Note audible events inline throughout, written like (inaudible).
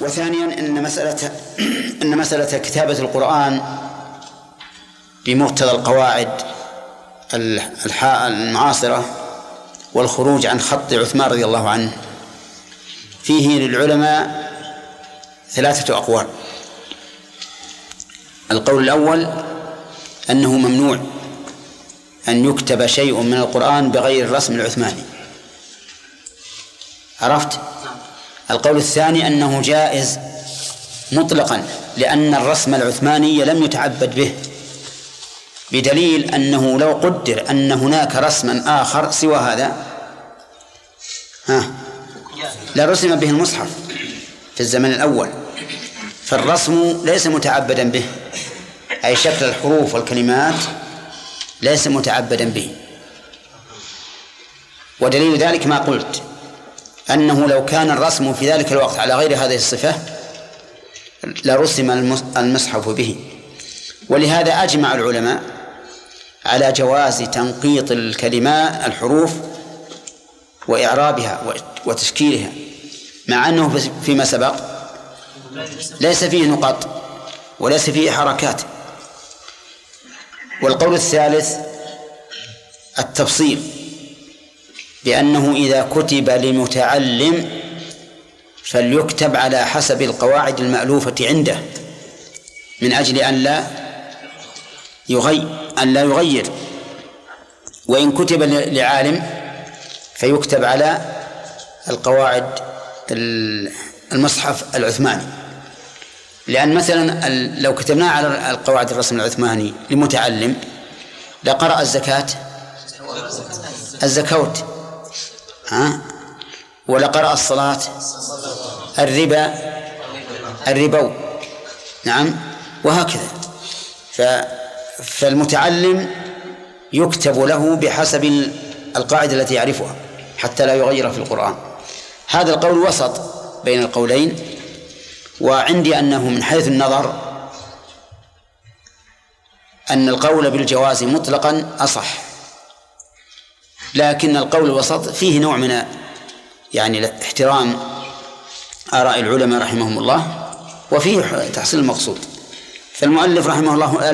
وثانيا إن مسألة (clears throat) إن مسألة كتابة القرآن بمقتضى القواعد المعاصرة والخروج عن خط عثمان رضي الله عنه. فيه للعلماء ثلاثة أقوال. القول الأول أنه ممنوع أن يكتب شيء من القرآن بغير الرسم العثماني. عرفت؟ القول الثاني أنه جائز مطلقا لأن الرسم العثماني لم يتعبد به بدليل أنه لو قدر أن هناك رسما آخر سوى هذا. ها لرسم به المصحف في الزمن الأول فالرسم ليس متعبدا به أي شكل الحروف والكلمات ليس متعبدا به. ودليل ذلك ما قلت أنه لو كان الرسم في ذلك الوقت على غير هذه الصفة لرسم المصحف به. ولهذا أجمع العلماء على جواز تنقيط الكلمات الحروف وإعرابها وتشكيلها مع أنه فيما سبق ليس فيه نقط وليس فيه حركات. والقول الثالث التفصيل. بأنه إذا كتب لمتعلم فليكتب على حسب القواعد المألوفة عنده من أجل أن لا يغير أن لا يغير. وإن كتب لعالم فيكتب على القواعد المصحف العثماني. لأن مثلا لو كتبناه على القواعد الرسم العثماني لمتعلم لقرأ الزكاة. الزكوت ها؟ ولا قرأ الصلاة الربا الربو. نعم وهكذا. ف فالمتعلم يكتب له بحسب القاعدة التي يعرفها حتى لا يغير في القرآن. هذا القول وسط بين القولين وعندي أنه من حيث النظر أن القول بالجواز مطلقا أصح. لكن القول الوسط فيه نوع من يعني احترام آراء العلماء رحمهم الله وفيه تحصيل المقصود. فالمؤلف رحمه الله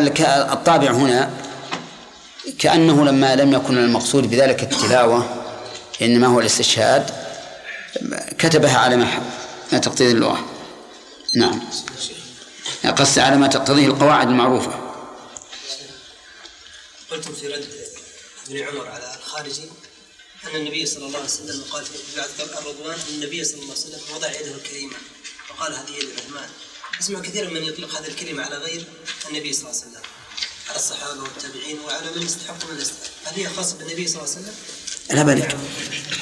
الطابع هنا كأنه لما لم يكن المقصود بذلك التلاوة إنما هو الاستشهاد كتبها على ما تقتضي اللغة. نعم. قص على ما تقتضيه القواعد المعروفة. قلتم في رد ابن عمر على الخارجي أن النبي صلى الله عليه وسلم قال في بعد الرضوان أن النبي صلى الله عليه وسلم وضع يده الكريمة وقال هذه يد الرحمن. أسمع كثيرا من يطلق هذه الكلمة على غير النبي صلى الله عليه وسلم على الصحابة والتابعين وعلى من يستحق من يستحق. هل هي خاصة بالنبي صلى الله عليه وسلم؟ لا بالك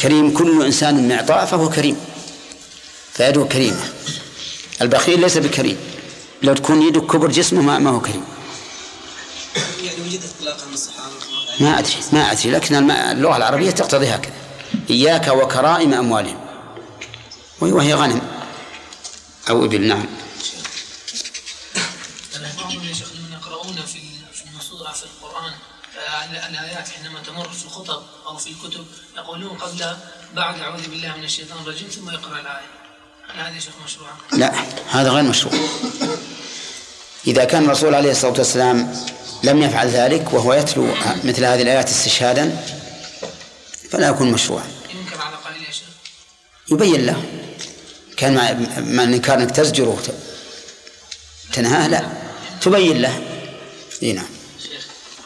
كريم كل إنسان معطاء فهو كريم. فيده كريمة. البخيل ليس بكريم. لو تكون يده كبر جسمه ما هو كريم. اطلاقا ما أدري ما أدري لكن اللغة العربية تقتضي هكذا. إياك وكرائم أموالهم. وهي غنم. أو إبل نعم يقرؤون في في القرآن الآيات حينما تمر في الخطب أو في الكتب يقولون قبل بعد أعوذ بالله من الشيطان الرجيم ثم يقرأ الآية. هل هذا شيخ مشروع؟ لا هذا غير مشروع. إذا كان الرسول عليه الصلاة والسلام لم يفعل ذلك وهو يتلو مثل هذه الآيات استشهادا فلا يكون مشروعا ينكر على قائل يا شيخ؟ يبين له. كان مع الإنكار أنك تزجره تنهاه لا. تبين له. إي نعم.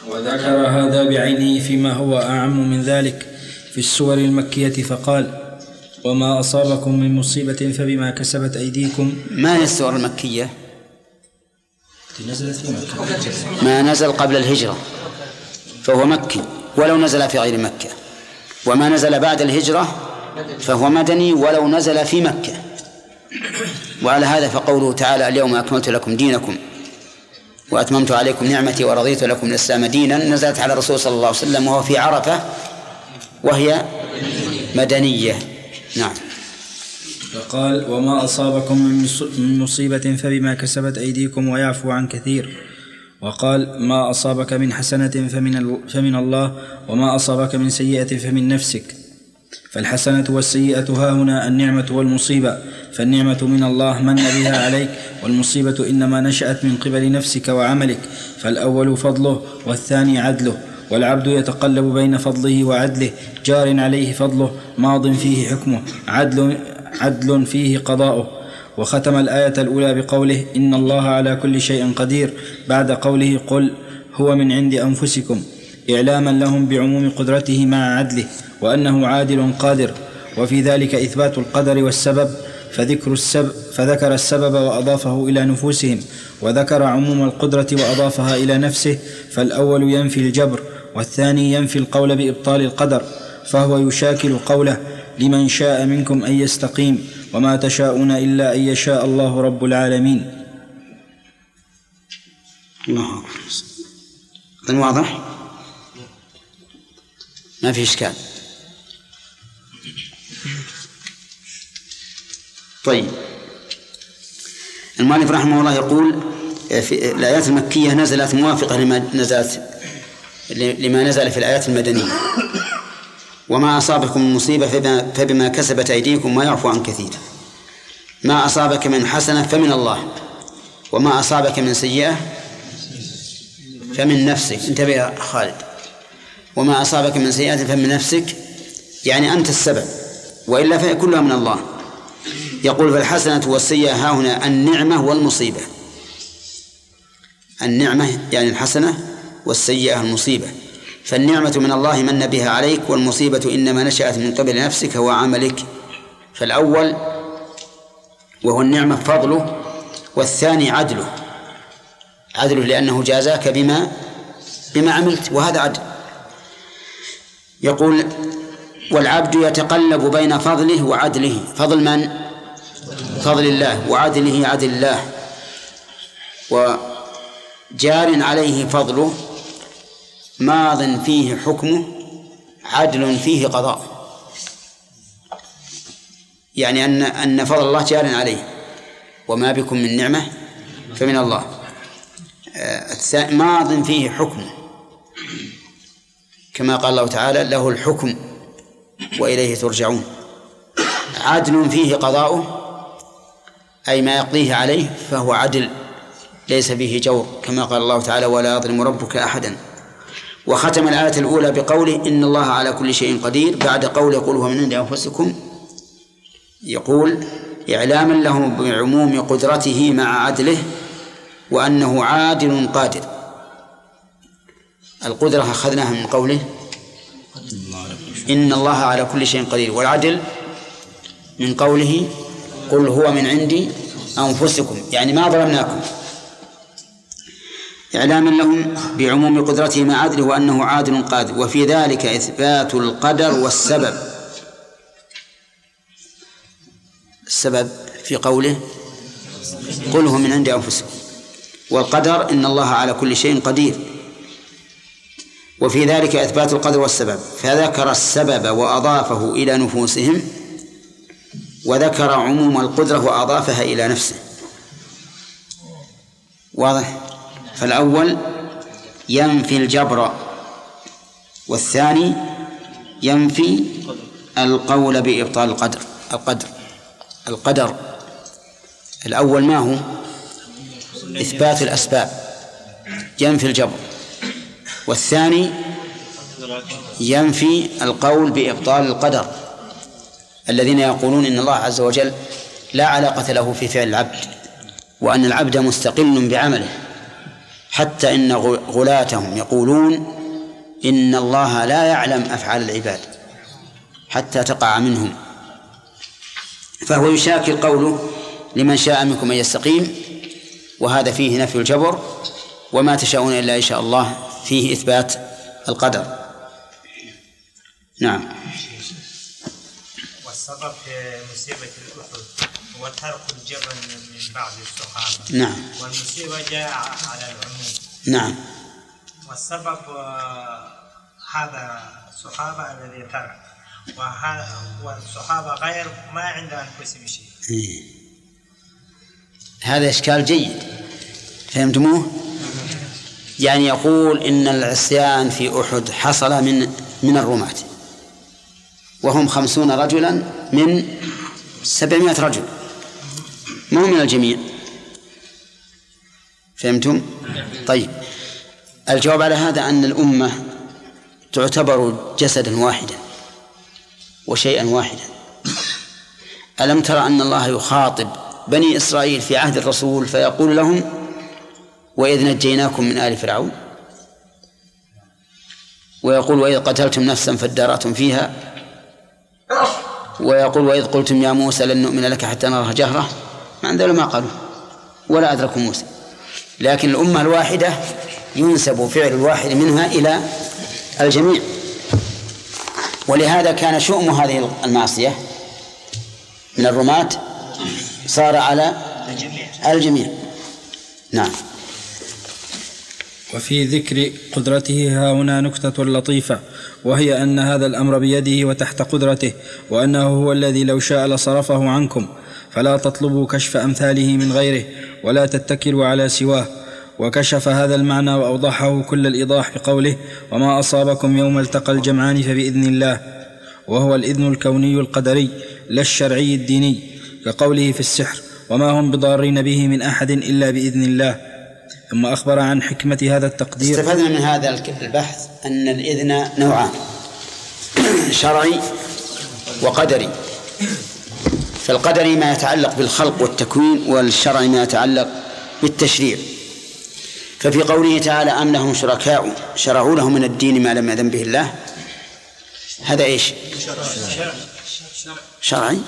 وذكر هذا بعينه فيما هو أعم من ذلك في السور المكية فقال وما أصابكم من مصيبة فبما كسبت أيديكم. ما هي السور المكية؟ ما نزل قبل الهجرة فهو مكي ولو نزل في غير مكة. وما نزل بعد الهجرة فهو مدني ولو نزل في مكة. وعلى هذا فقوله تعالى اليوم أكملت لكم دينكم وأتممت عليكم نعمتي ورضيت لكم الإسلام دينا. نزلت على الرسول صلى الله عليه وسلم وهو في عرفة وهي مدنية. نعم. فقال وما أصابكم من مصيبة فبما كسبت أيديكم ويعفو عن كثير. وقال ما أصابك من حسنة فمن, فمن الله وما أصابك من سيئة فمن نفسك. فالحسنة والسيئة ها هنا النعمة والمصيبة فالنعمة من الله من بها عليك والمصيبة إنما نشأت من قبل نفسك وعملك فالأول فضله والثاني عدله والعبد يتقلب بين فضله وعدله جار عليه فضله ماض فيه حكمه عدل, عدل فيه قضاؤه. وختم الآية الأولى بقوله إن الله على كل شيء قدير. بعد قوله قل هو من عند أنفسكم. إعلاما لهم بعموم قدرته مع عدله وأنه عادل قادر. وفي ذلك إثبات القدر والسبب. فذكر السبب فذكر السبب وأضافه إلى نفوسهم. وذكر عموم القدرة وأضافها إلى نفسه. فالأول ينفي الجبر والثاني ينفي القول بإبطال القدر. فهو يشاكل قوله لمن شاء منكم أن يستقيم وما تشاءون إلا أن يشاء الله رب العالمين. الله أكبر. واضح؟ ما في إشكال. طيب. المؤلف رحمه الله يقول في الآيات المكية نزلت موافقة لما نزلت لما نزل في الآيات المدنية. وما أصابكم من مصيبة فبما كسبت أيديكم ما يعفو عن كثير. ما أصابك من حسنة فمن الله وما أصابك من سيئة فمن نفسك. انتبه يا خالد. وما أصابك من سيئة فمن نفسك يعني أنت السبب وإلا فهي كلها من الله. يقول فالحسنة والسيئة ها هنا النعمة والمصيبة. النعمة يعني الحسنة والسيئة المصيبة. فالنعمة من الله من بها عليك والمصيبة إنما نشأت من قبل نفسك وعملك. فالأول وهو النعمة فضله والثاني عدله. عدله لأنه جازاك بما بما عملت وهذا عدل. يقول والعبد يتقلب بين فضله وعدله. فضل من؟ فضل الله. وعدله عدل الله. وجار عليه فضله ماض فيه حكمه عدل فيه قضاء. يعني أن أن فضل الله جار عليه. وما بكم من نعمة فمن الله. آه، ماض فيه حكمه كما قال الله تعالى له الحكم وإليه ترجعون. عدل فيه قضاؤه أي ما يقضيه عليه فهو عدل ليس فيه جور كما قال الله تعالى ولا يظلم ربك أحدا. وختم الآية الأولى بقوله إن الله على كل شيء قدير بعد قول يقول هو من عند أنفسكم يقول إعلاما له بعموم قدرته مع عدله وأنه عادل قادر. القدرة أخذناها من قوله إن الله على كل شيء قدير. والعدل من قوله قل هو من عندي أنفسكم. يعني ما ظلمناكم. إعلاما لهم بعموم قدرته مع عدله وأنه عادل قادر. وفي ذلك إثبات القدر والسبب. السبب في قوله قل هو من عند أنفسكم. والقدر إن الله على كل شيء قدير. وفي ذلك إثبات القدر والسبب. فذكر السبب وأضافه إلى نفوسهم وذكر عموم القدرة وأضافها إلى نفسه. واضح؟ فالأول ينفي الجبر والثاني ينفي القول بإبطال القدر القدر القدر. الأول ما هو؟ إثبات الأسباب. ينفي الجبر. والثاني ينفي القول بإبطال القدر. الذين يقولون إن الله عز وجل لا علاقة له في فعل العبد وأن العبد مستقل بعمله. حتى إن غلاتهم يقولون إن الله لا يعلم أفعال العباد حتى تقع منهم. فهو يشاكل قوله لمن شاء منكم أن يستقيم وهذا فيه نفي الجبر وما تشاءون إلا إن شاء الله فيه إثبات القدر. نعم. والسبب في مصيبة الأحد هو ترك الجبل من بعض الصحابة نعم. والمصيبة جاء على العموم. نعم. والسبب آه، هذا الصحابة الذي ترك. والصحابة غير ما عند أنفسهم شيء. إيه. هذا إشكال جيد. فهمتموه؟ يعني يقول إن العصيان في أحد حصل من من الرماة. وهم خمسون رجلا من سبعمائة رجل. ما هو من الجميع. فهمتم؟ طيب. الجواب على هذا أن الأمة تعتبر جسدا واحدا وشيئا واحدا. ألم ترى أن الله يخاطب بني إسرائيل في عهد الرسول فيقول لهم وإذ نجيناكم من آل فرعون؟ ويقول وإذ قتلتم نفسا فادارأتم فيها؟ ويقول وإذ قلتم يا موسى لن نؤمن لك حتى نرى جهرة؟ ما عندنا ما قالوا ولا أدركوا موسى. لكن الأمة الواحدة ينسب فعل الواحد منها إلى الجميع. ولهذا كان شؤم هذه المعصية من الرماة صار على الجميع. نعم. وفي ذكر قدرته ها هنا نكتة لطيفة وهي أن هذا الأمر بيده وتحت قدرته وأنه هو الذي لو شاء لصرفه عنكم. فلا تطلبوا كشف أمثاله من غيره ولا تتكلوا على سواه. وكشف هذا المعنى وأوضحه كل الإيضاح بقوله وما أصابكم يوم التقى الجمعان فبإذن الله. وهو الإذن الكوني القدري لا الشرعي الديني كقوله في السحر وما هم بضارين به من أحد إلا بإذن الله. ثم أخبر عن حكمة هذا التقدير. استفدنا من هذا البحث أن الإذن نوعان شرعي وقدري. فالقدري ما يتعلق بالخلق والتكوين والشرعي ما يتعلق بالتشريع. ففي قوله تعالى أم لهم شركاء شرعوا لهم من الدين ما لم يأذن به الله. هذا إيش؟ شرعي.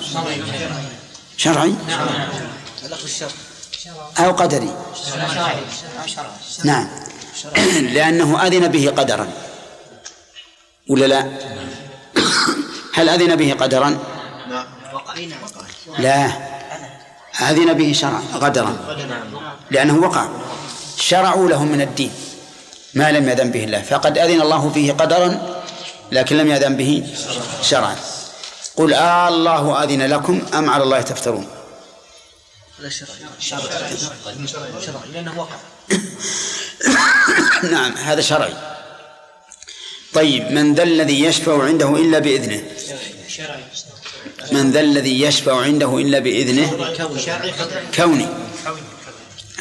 شرعي. أو قدري. نعم. لأنه أذن به قدرا. ولا لا؟ هل أذن به قدرا؟ لا. أذن به شرعا قدرا لأنه وقع. شرعوا لهم من الدين. ما لم يأذن به الله. فقد أذن الله فيه قدرا لكن لم يأذن به شرعا. قل آه الله أذن لكم أم على الله تفترون؟ هذا شرعي شرعي لأنه وقع. (coughs) نعم هذا شرعي. طيب من ذا الذي يشفع عنده إلا بإذنه؟ من ذا الذي يشفع عنده إلا بإذنه؟ كوني.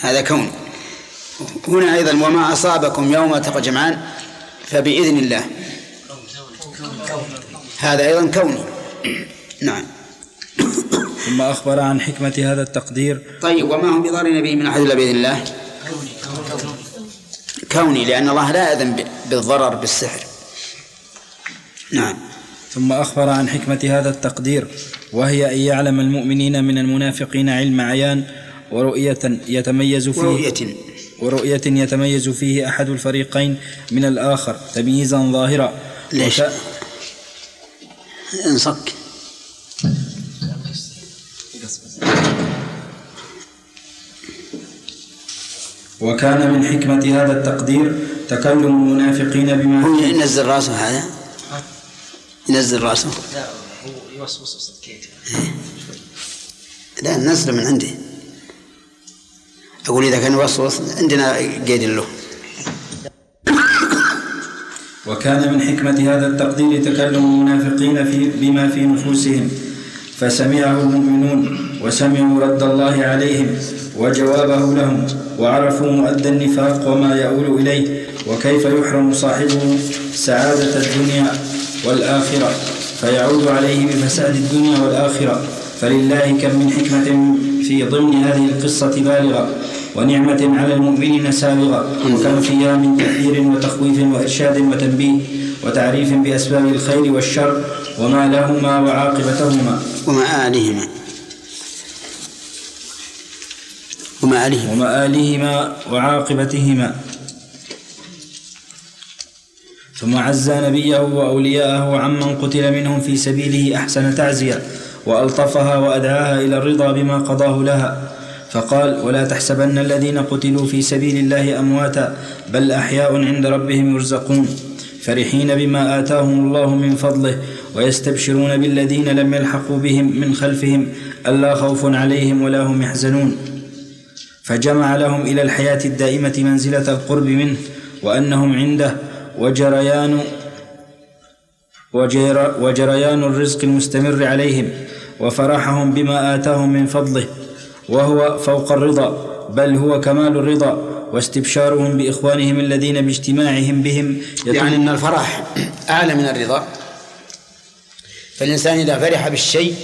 هذا كوني. هنا أيضا وما أصابكم يوم التقى جمعان فبإذن الله. هذا أيضا كوني. (coughs) نعم. ثم أخبر عن حكمة هذا التقدير. طيب وما هم بضارين به من أحد إلا بإذن الله؟ كوني لأن الله لا يأذن بالضرر بالسحر. نعم. ثم أخبر عن حكمة هذا التقدير وهي أن يعلم المؤمنين من المنافقين علم عيان ورؤية يتميز فيه ورؤية. ورؤية يتميز فيه أحد الفريقين من الآخر تمييزا ظاهرا. ليش؟ انصك. وكان من حكمة هذا التقدير تكلم المنافقين بما هو ينزل راسه هذا؟ ينزل رأسه. لا هو يوسوس لا نزله من عندي. أقول إذا كان يوسوس عندنا قيد له. وكان من حكمة هذا التقدير تكلم المنافقين في بما في نفوسهم فسمعه المؤمنون وسمعوا رد الله عليهم وجوابه لهم وعرفوا مؤدى النفاق وما يؤول إليه وكيف يحرم صاحبه سعادة الدنيا. والآخرة. فيعود عليه بفساد الدنيا والآخرة. فلله كم من حكمة في ضمن هذه القصة بالغة ونعمة على المؤمنين سابغة وكم فيها من تحذير وتخويف وإرشاد وتنبيه وتعريف بأسباب الخير والشر وما لهما وعاقبتهما. ومآلهما ومآلهما ومآلهما وعاقبتهما. ثم عزى نبيه وأولياءه عمن قتل منهم في سبيله أحسن تعزية وألطفها وأدعاها إلى الرضا بما قضاه لها. فقال ولا تحسبن الذين قتلوا في سبيل الله أمواتا بل أحياء عند ربهم يرزقون. فرحين بما آتاهم الله من فضله ويستبشرون بالذين لم يلحقوا بهم من خلفهم ألا خوف عليهم ولا هم يحزنون. فجمع لهم إلى الحياة الدائمة منزلة القرب منه وأنهم عنده وجريان وجر وجريان الرزق المستمر عليهم وفرحهم بما آتاهم من فضله وهو فوق الرضا بل هو كمال الرضا واستبشارهم بإخوانهم الذين باجتماعهم بهم. يعني أن الفرح أعلى من الرضا. فالإنسان إذا فرح بالشيء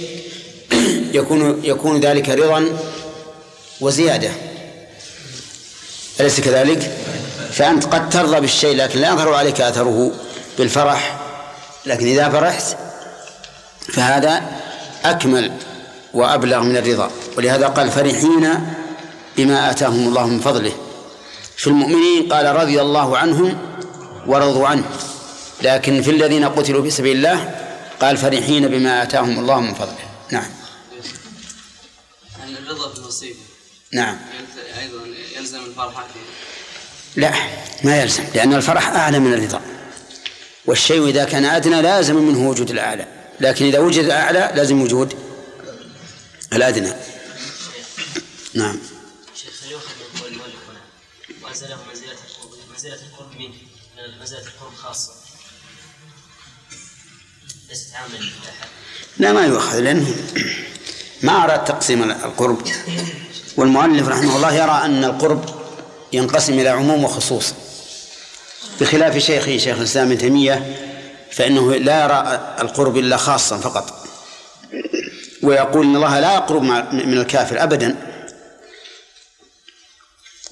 يكون يكون ذلك رضا وزيادة. أليس كذلك؟ فأنت قد ترضى بالشيء لكن لا يظهر عليك أثره بالفرح. لكن إذا فرحت فهذا أكمل وأبلغ من الرضا. ولهذا قال فرحين بما آتاهم الله من فضله. في المؤمنين قال رضي الله عنهم ورضوا عنه. لكن في الذين قتلوا في سبيل الله قال فرحين بما آتاهم الله من فضله. نعم. يعني الرضا بالمصيبة نعم. أيضا يلزم الفرحة لا ما يلزم لأن الفرح أعلى من الرضا. والشيء إذا كان أدنى لازم منه وجود الأعلى لكن إذا وجد الأعلى لازم وجود الأدنى. نعم. شيخ هل يؤخذ من قول المؤلف هنا. وأنزله منزلة القرب منزلة القرب منه منزلة القرب خاصة. ليست عامة لا ما يؤخذ لأنه ما أراد تقسيم القرب. والمؤلف رحمه الله يرى أن القرب ينقسم إلى عموم وخصوص. بخلاف شيخه شيخ الإسلام ابن تيمية فإنه لا يرى القرب إلا خاصا فقط. ويقول إن الله لا يقرب من الكافر أبدا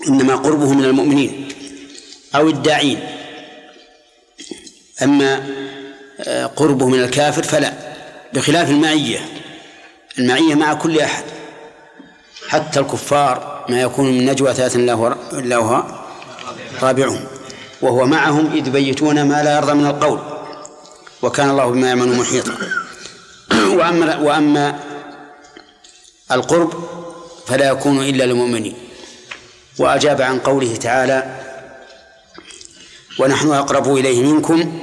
إنما قربه من المؤمنين أو الداعين. أما آه، قربه من الكافر فلا بخلاف المعية. المعية مع كل أحد حتى الكفار ما يكون من نجوى ثلاث إلا هو رابعهم. وهو معهم إذ يبيتون ما لا يرضى من القول. وكان الله بما يعملون محيطا. (clears throat) وأما وأما القرب فلا يكون إلا للمؤمنين. وأجاب عن قوله تعالى ونحن أقرب إليه منكم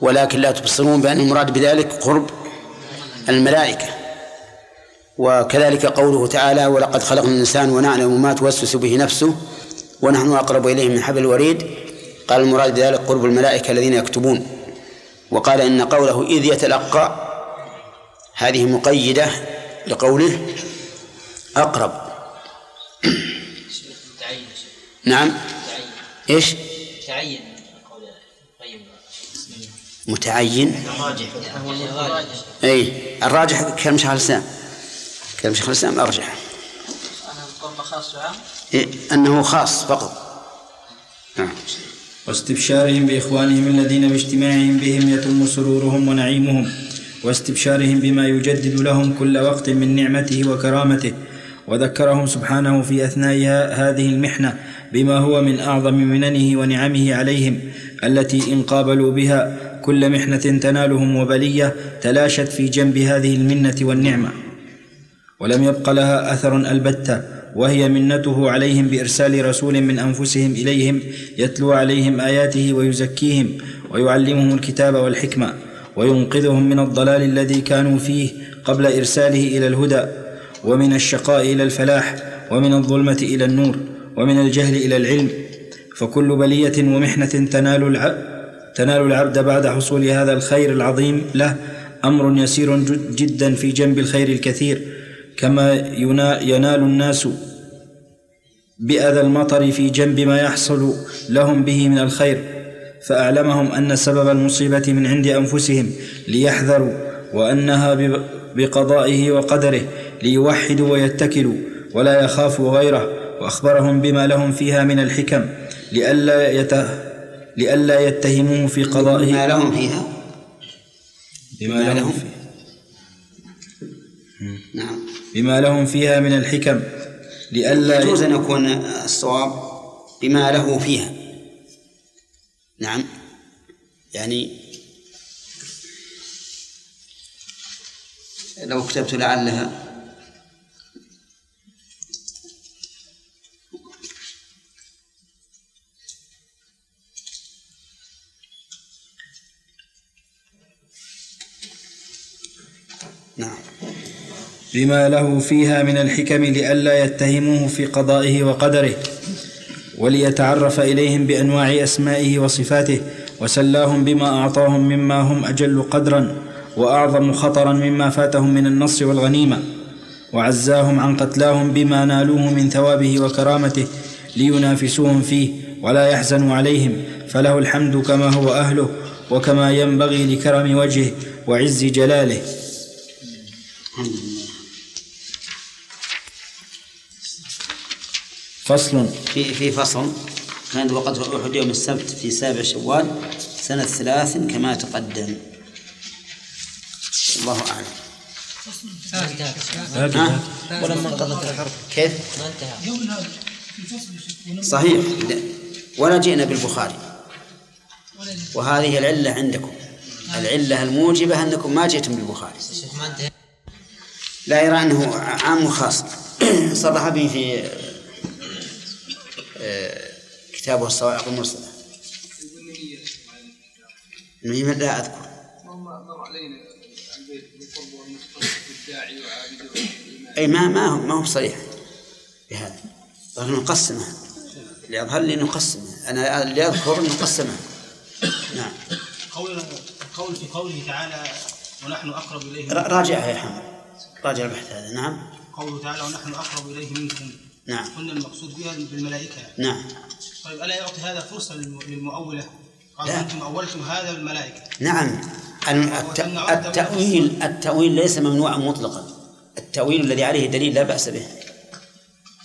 ولكن لا تبصرون بأن المراد بذلك قرب الملائكة. وكذلك قوله تعالى ولقد خلقنا الإنسان ونعلم ما توسوس به نفسه ونحن أقرب إليه من حبل الوريد. قال المراد بذلك قرب الملائكة الذين يكتبون. وقال إن قوله إذ يتلقى هذه مقيدة لقوله أقرب. نعم. إيش؟ تعين. متعين الراجح هو الراجح. اي الراجح كلام شيخ الإسلام. كلام شيخ الإسلام ارجح خاص إيه أنه خاص فقط. نعم. واستبشارهم بإخوانهم الذين باجتماعهم بهم يتم سرورهم ونعيمهم واستبشارهم بما يجدد لهم كل وقت من نعمته وكرامته وذكرهم سبحانه في أثناء هذه المحنة بما هو من أعظم مننه ونعمه عليهم التي إن قابلوا بها كل محنة تنالهم وبلية تلاشت في جنب هذه المنة والنعمة. ولم يبق لها أثر البتة وهي منته عليهم بإرسال رسول من أنفسهم إليهم يتلو عليهم آياته ويزكيهم ويعلمهم الكتاب والحكمة وينقذهم من الضلال الذي كانوا فيه قبل إرساله إلى الهدى ومن الشقاء إلى الفلاح ومن الظلمة إلى النور ومن الجهل إلى العلم. فكل بلية ومحنة تنال العبد تنال العبد بعد حصول هذا الخير العظيم له أمر يسير جدا في جنب الخير الكثير. كما ينال الناس بأذى المطر في جنب ما يحصل لهم به من الخير فأعلمهم أن سبب المصيبة من عند أنفسهم ليحذروا وأنها بقضائه وقدره ليوحدوا ويتكلوا ولا يخافوا غيره وأخبرهم بما لهم فيها من الحكم لئلا يت... لئلا يتهموه في قضائه. ما لهم فيها. بما ما لهم لهم. فيه نعم. بما لهم فيها من الحكم لئلا يجوز أن يكون الصواب بما له فيها. نعم. يعني لو كتبت لعلها بما له فيها من الحكم لئلا يتهموه في قضائه وقدره وليتعرف إليهم بأنواع أسمائه وصفاته وسلاهم بما أعطاهم مما هم أجل قدرا وأعظم خطرا مما فاتهم من النصر والغنيمة وعزاهم عن قتلاهم بما نالوه من ثوابه وكرامته لينافسوهم فيه ولا يحزنوا عليهم فله الحمد كما هو أهله وكما ينبغي لكرم وجهه وعز جلاله. فصل. في في فصل. كان وقت أحد يوم السبت في سابع شوال سنة ثلاث كما تقدم. الله أعلم. ها؟ ولما انقضت الحرب. كيف؟ ما انتهى. صحيح. لا. ولا جئنا بالبخاري. وهذه العلة عندكم. العلة الموجبة أنكم ما جئتم بالبخاري. لا يرى أنه عام وخاص صرح به في كتابه الصواعق المرسلة المهم لا أذكر. مر علينا البيت بالقرب والمسقط بالداعي وعابده أي ما ما هو ما هو صريح بهذا. ظهر نقسمه اللي يظهر لي نقسمه أنا اللي أذكر نقسمه نعم. قول في قوله تعالى ونحن أقرب إليه را- راجعها يا حمد. راجع البحث هذا. نعم. قوله تعالى ونحن أقرب إليه منكم. نعم. قلنا المقصود بها بالملائكة. نعم. طيب ألا يعطي هذا فرصة للم- للمؤولة؟ قالوا لا. أنتم أولتم هذا بالملائكه نعم. الت- التأويل التأويل ليس ممنوعا مطلقا. التأويل الذي عليه دليل لا بأس به.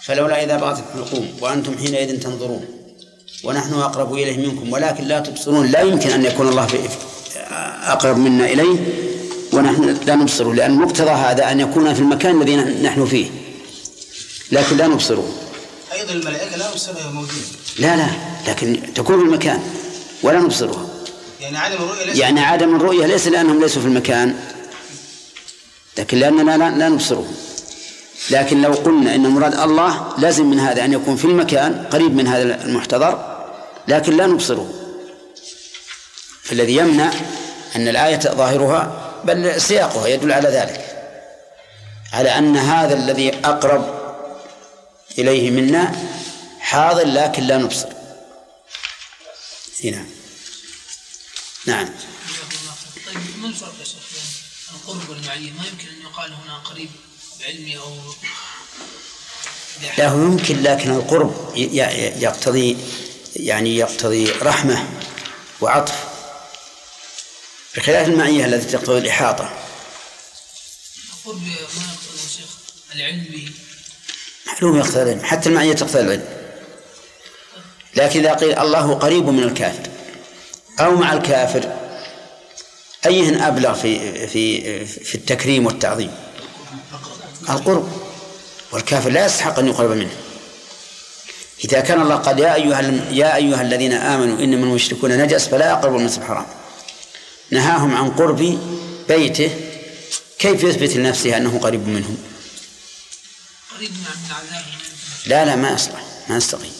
فلولا إذا بغت الحلقوم وأنتم حينئذ تنظرون ونحن أقرب إليه منكم ولكن لا تبصرون لا يمكن أن يكون الله في- أقرب منا إليه ونحن لا نبصره لأن مقتضى هذا أن يكون في المكان الذي نحن فيه. لكن لا نبصره أيضا الملائكة لا نبصرها موجودة. لا لا لكن تكون في المكان ولا نبصرها. يعني عدم الرؤية ليس يعني عدم الرؤية ليس لأنهم ليسوا في المكان لكن لأننا لا, لا نبصرهم. لكن لو قلنا إن مراد الله لازم من هذا أن يكون في المكان قريب من هذا المحتضر لكن لا نبصره فالذي يمنع أن الآية ظاهرها بل سياقها يدل على ذلك. على أن هذا الذي أقرب إليه منا حاضر لكن لا نبصر. هنا. نعم. طيب ما الفرق يا شيخ؟ بين القرب والمعية؟ ما يمكن أن يقال هنا قريب بعلمي أو لا هو يمكن لكن القرب يقتضي يعني يقتضي رحمة وعطف. بخلاف المعية التي تقتضي الإحاطة. القرب ما يقتضي يا شيخ؟ العلم به معلوم يقتضي العلم حتى المعية تقتضي العلم. لكن إذا قيل الله قريب من الكافر أو مع الكافر أيهن أبلغ في في في التكريم والتعظيم؟ القرب. والكافر لا يستحق أن يقرب منه. إذا كان الله قال يا أيها يا أيها الذين آمنوا إنما المشركون نجس فلا يقربوا المسجد الحرام. نهاهم عن قرب بيته كيف يثبت لنفسه أنه قريب منهم؟ من عذابه لا لا ما يصلح ما يستقيم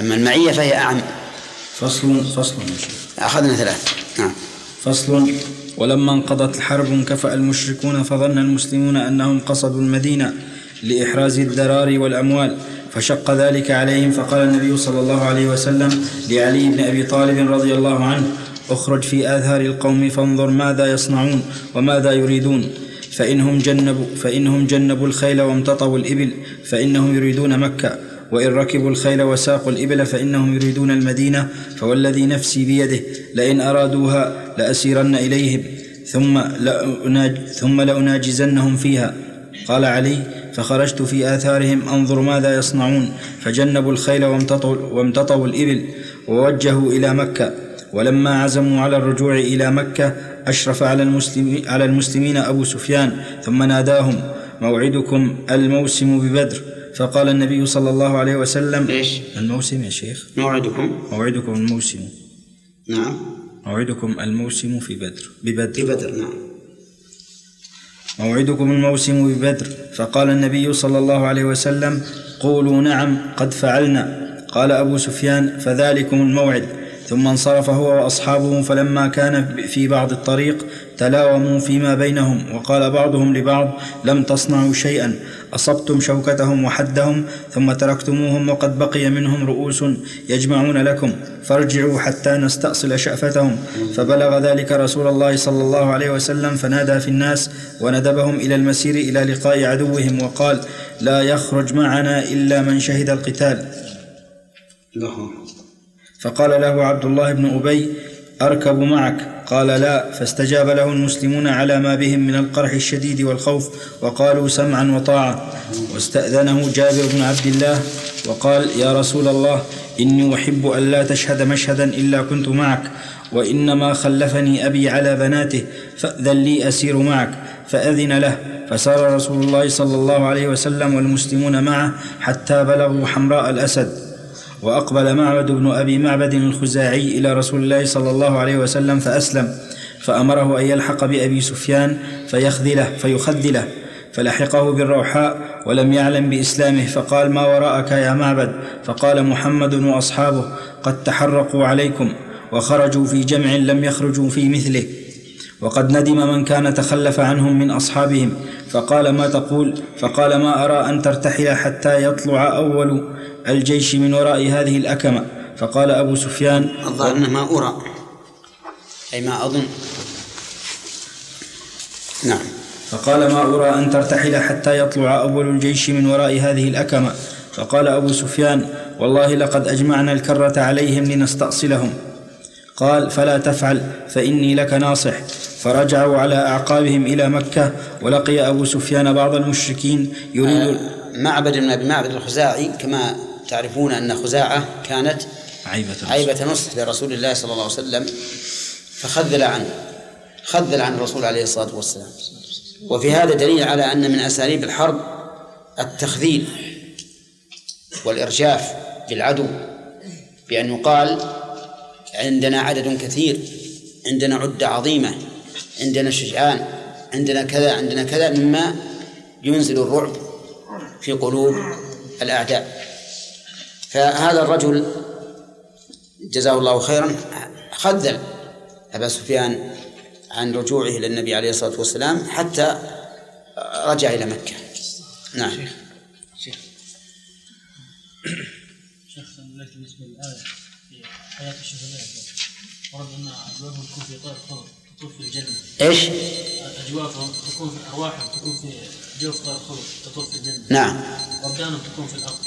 أما المعية فهي أعم. فصل فصل يا شيخ. أخذنا ثلاث نعم. فصل. ولما انقضت الحرب انكفأ المشركون فظن المسلمون أنهم قصدوا المدينة لإحراز الذرار والأموال فشق ذلك عليهم فقال النبي صلى الله عليه وسلم لعلي بن أبي طالب رضي الله عنه اخرج في آثار القوم فانظر ماذا يصنعون وماذا يريدون. فإنهم جنبوا فإنهم جنبوا الخيل وامتطوا الإبل فإنهم يريدون مكة. وإن ركبوا الخيل وساقوا الإبل فإنهم يريدون المدينة. فوالذي نفسي بيده لئن أرادوها لأسيرن إليهم. ثم لأناج ثم لأناجزنهم فيها. قال علي فخرجت في آثارهم أنظر ماذا يصنعون. فجنبوا الخيل وامتطوا, وامتطوا الإبل ووجهوا إلى مكة. ولما عزموا على الرجوع إلى مكة أشرف على المسلمين, على المسلمين أبو سفيان ثم ناداهم موعدكم الموسم ببدر. فقال النبي صلى الله عليه وسلم إيش؟ الموسم يا شيخ. موعدكم؟ موعدكم الموسم. نعم. موعدكم الموسم في بدر. ببدر. في بدر نعم. موعدكم الموسم ببدر. فقال النبي صلى الله عليه وسلم قولوا نعم قد فعلنا. قال أبو سفيان فذلكم الموعد. ثم انصرف هو وأصحابه فلما كان في بعض الطريق تلاوموا فيما بينهم وقال بعضهم لبعض لم تصنعوا شيئا أصبتم شوكتهم وحدهم ثم تركتموهم وقد بقي منهم رؤوس يجمعون لكم فارجعوا حتى نستأصل شأفتهم. فبلغ ذلك رسول الله صلى الله عليه وسلم فنادى في الناس وندبهم إلى المسير إلى لقاء عدوهم وقال لا يخرج معنا إلا من شهد القتال. فقال له عبد الله بن أبي أركب معك؟ قال لا فاستجاب له المسلمون على ما بهم من القرح الشديد والخوف وقالوا سمعا وطاعه واستأذنه جابر بن عبد الله وقال يا رسول الله إني أحب أن لا تشهد مشهدا إلا كنت معك وإنما خلفني أبي على بناته فأذن لي أسير معك. فأذن له فسار رسول الله صلى الله عليه وسلم والمسلمون معه حتى بلغوا حمراء الأسد. وأقبل معبد بن أبي معبد الخزاعي إلى رسول الله صلى الله عليه وسلم فأسلم فأمره أن يلحق بأبي سفيان فيخذله فيخذله فلحقه بالروحاء ولم يعلم بإسلامه فقال ما وراءك يا معبد؟ فقال محمد وأصحابه قد تحرقوا عليكم وخرجوا في جمع لم يخرجوا في مثله وقد ندم من كان تخلف عنهم من أصحابهم فقال ما تقول؟ فقال ما أرى أن ترتحل حتى يطلع أول الجيش من وراء هذه الأكمة. فقال أبو سفيان الظاهر أنه ما أرى. أي ما أظن. نعم. فقال ما أرى أن ترتحل حتى يطلع أول الجيش من وراء هذه الأكمة. فقال أبو سفيان والله لقد أجمعنا الكرة عليهم لنستأصلهم. قال فلا تفعل فإني لك ناصح فرجعوا على أعقابهم إلى مكة ولقي أبو سفيان بعض المشركين يريد معبد بن أبي معبد الخزاعي كما تعرفون أن خزاعة كانت عيبة عيبة نصح لرسول الله صلى الله عليه وسلم فخذل عنه خذل عن الرسول عليه الصلاة والسلام. وفي هذا دليل على أن من أساليب الحرب التخذيل والإرجاف بالعدو بأن يقال عندنا عدد كثير عندنا عدة عظيمة عندنا شجعان عندنا كذا عندنا كذا مما ينزل الرعب في قلوب الأعداء. فهذا الرجل جزاه الله خيرا خذل أبا سفيان عن رجوعه إلى النبي عليه الصلاة والسلام حتى رجع إلى مكة. نعم. شيخ شيخ. الشهداء ورد أن اجوافهم تكون في في الجنة. إيش؟ اجوافهم تكون في أرواحهم تكون في جوف طير خضر تطوف في الجنة. نعم. وابدانهم تكون في الأرض.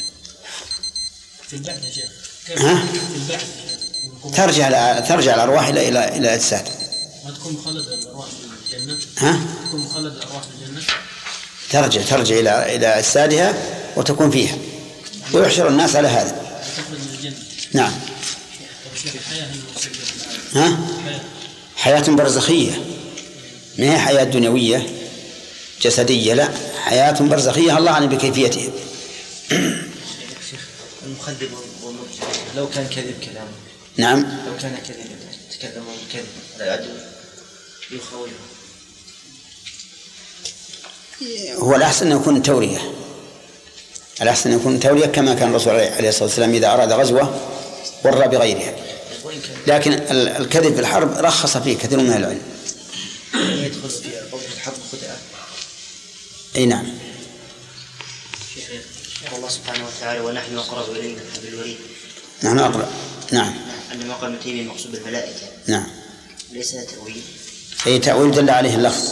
في البعث يا شيخ. كيف ها؟ في البعث ترجع ترجع الأرواح إلى إلى إلى أجساد ما تكون مخلده الأرواح في الجنة؟ ها؟ تكون مخلده الأرواح في الجنة؟ ترجع ترجع إلى إلى أجسادها وتكون فيها. ويحشر الناس على هذا. تخرج من الجنة. نعم. ها؟ حياة برزخية. ما هي حياة دنيوية؟ جسدية لا. حياة برزخية. الله أعلم بكيفيتها. شيخ المخذب والمرجع لو كان كذب كلامه. نعم. لو كان كذبا تكلم كذب على العدو يخوفه هو الأحسن أن يكون تورية. الأحسن أن يكون تورية كما كان الرسول عليه الصلاة والسلام إذا أراد غزوة ورى بغيرها. لكن ال- الكذب في الحرب رخص فيه كثير من العلم. يدخل في الحرب خدعة أي نعم. قال الله سبحانه وتعالى ونحن أقرب إليه من حبل الوريد. نحن أقرأ نعم. أن مقام تيمي المقصود بالملائكة. نعم. ليس تأويل. أي تأويل دل عليه اللفظ.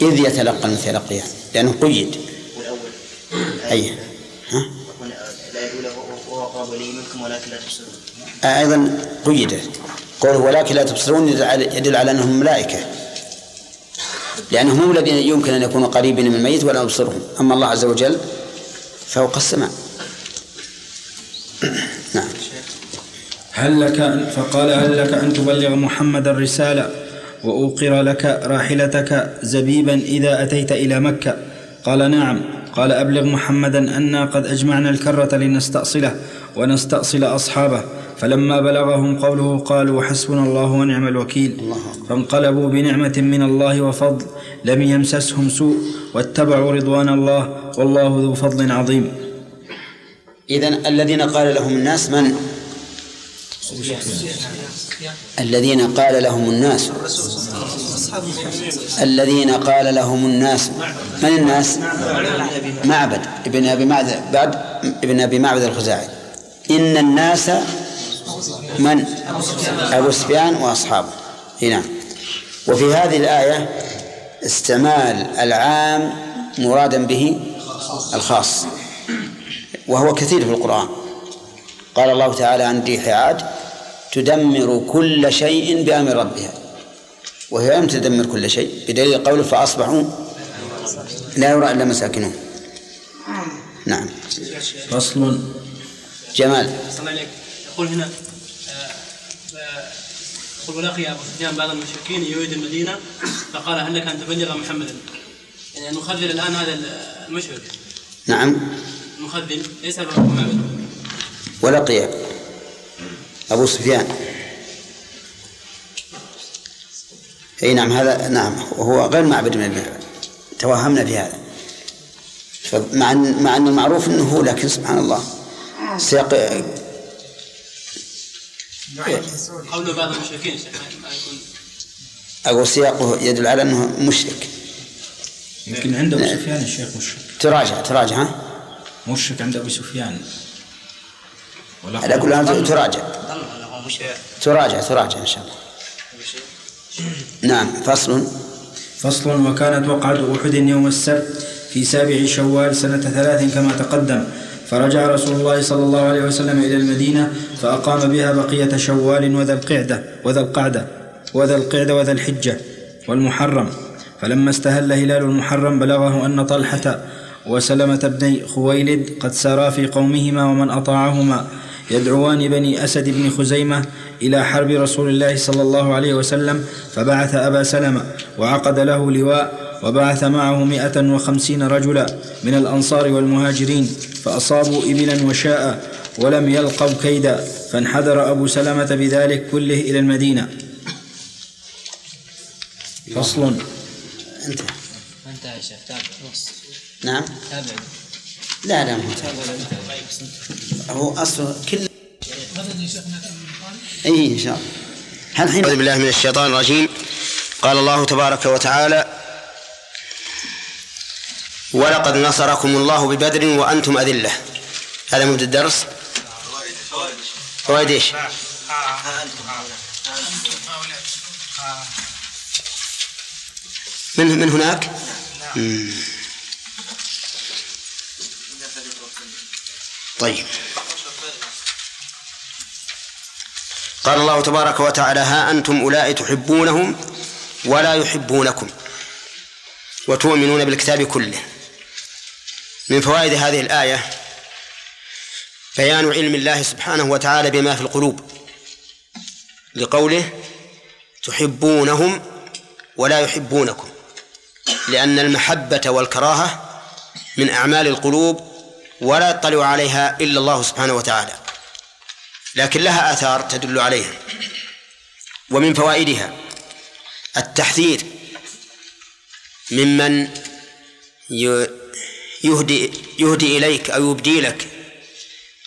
إذ يتلقى المتلقيان لأنه قيد. والأول. أي. ها؟ الآية الأولى وهو أقرب إليه منكم ولكن لا تبصرون أيضا قيد. قوله ولكن لا تبصرون يدل على, أنهم ملائكة. لأنهم هم الذين يمكن أن يكونوا قريبين من الميت ولا نبصرهم أما الله عز وجل فوق السماء. (clears throat) نعم. هل لك فقال هل لك أن تبلغ محمد الرسالة وأوقر لك راحلتك زبيبا إذا أتيت إلى مكة؟ قال نعم. قال أبلغ محمدا أنا قد أجمعنا الكرة لنستأصله ونستأصل أصحابه. فلما بلغهم قوله قالوا حسبنا الله ونعم الوكيل فانقلبوا بنعمة من الله وفضل لم يمسسهم سوء واتبعوا رضوان الله والله ذو فضل عظيم. إذن الذين قال لهم الناس من؟ الذين قال لهم الناس. الذين قال لهم الناس. من الناس؟ معبد. ابن أبي معبد بعد ابن أبي معبد الخزاعي. إن الناس من؟ أبو سفيان وأصحابه. إي نعم. وفي هذه الآية استعمال العام مرادا به الخاص وهو كثير في القرآن. قال الله تعالى عن ريح عاد تدمر كل شيء بأمر ربها. وهي لم تدمر كل شيء بدليل قوله فأصبحوا لا يرى إلا مساكنهم. نعم. فصل. جمال. يقول هنا يقول ولقي أبو سفيان بعض المشركين يريد المدينة فقال هل لك أن تبلغ محمدا؟ يعني المخذل الآن هذا المشرك نعم. المخذل ليس ابو معبد ولقي أبو سفيان. أي نعم هذا نعم وهو غير معبد بن أبي توهمنا في هذا. فمع أن مع أن المعروف أنه هو لكن سبحان الله. سياق قول بعض المشركين أقول سياقه يدل على أنه مشرك. يمكن عند أبو سفيان الشيخ مشرك. تراجع تراجع ها؟ مشرك عند ابي سفيان. على كل حال تراجع. تراجع تراجع إن شاء الله. نعم فصل. فصل. وكانت وقعة أحد يوم السبت في سابع شوال سنة ثلاث كما تقدم. فرجع رسول الله صلى الله عليه وسلم إلى المدينة فأقام بها بقية شوال وذا القعدة وذا القعدة وذا القعدة وذا الحجة والمحرم. فلما استهل هلال المحرم بلغه أن طلحة وسلمة بن خويلد قد سارا في قومهما ومن أطاعهما يدعوان بني أسد بن خزيمة إلى حرب رسول الله صلى الله عليه وسلم فبعث أبا سلمة وعقد له لواء وبعث معه مئة وخمسين رجلا من الأنصار والمهاجرين فأصابوا إبلا وشاء ولم يلقوا كيدا فانحدر أبو سلمة بذلك كله إلى المدينة. فصل. انتهى انتهى يا شيخ تابع. نص نعم. تابع. لا لا مو هو أصل كل أي إن شاء الله. هل حين أعوذ بالله من الشيطان الرجيم. قال الله تبارك وتعالى ولقد نصركم الله ببدر وأنتم أذلة. هذا مبدأ الدرس. فوائد إيش؟ من من هناك؟ طيب. قال الله تبارك وتعالى ها أنتم أولئك تحبونهم ولا يحبونكم وتؤمنون بالكتاب كله. من فوائد هذه الآية بيان علم الله سبحانه وتعالى بما في القلوب لقوله تحبونهم ولا يحبونكم لأن المحبة والكراهة من أعمال القلوب ولا يطلع عليها إلا الله سبحانه وتعالى لكن لها آثار تدل عليها. ومن فوائدها التحذير ممن يهدي يهدي إليك أو يبدي لك.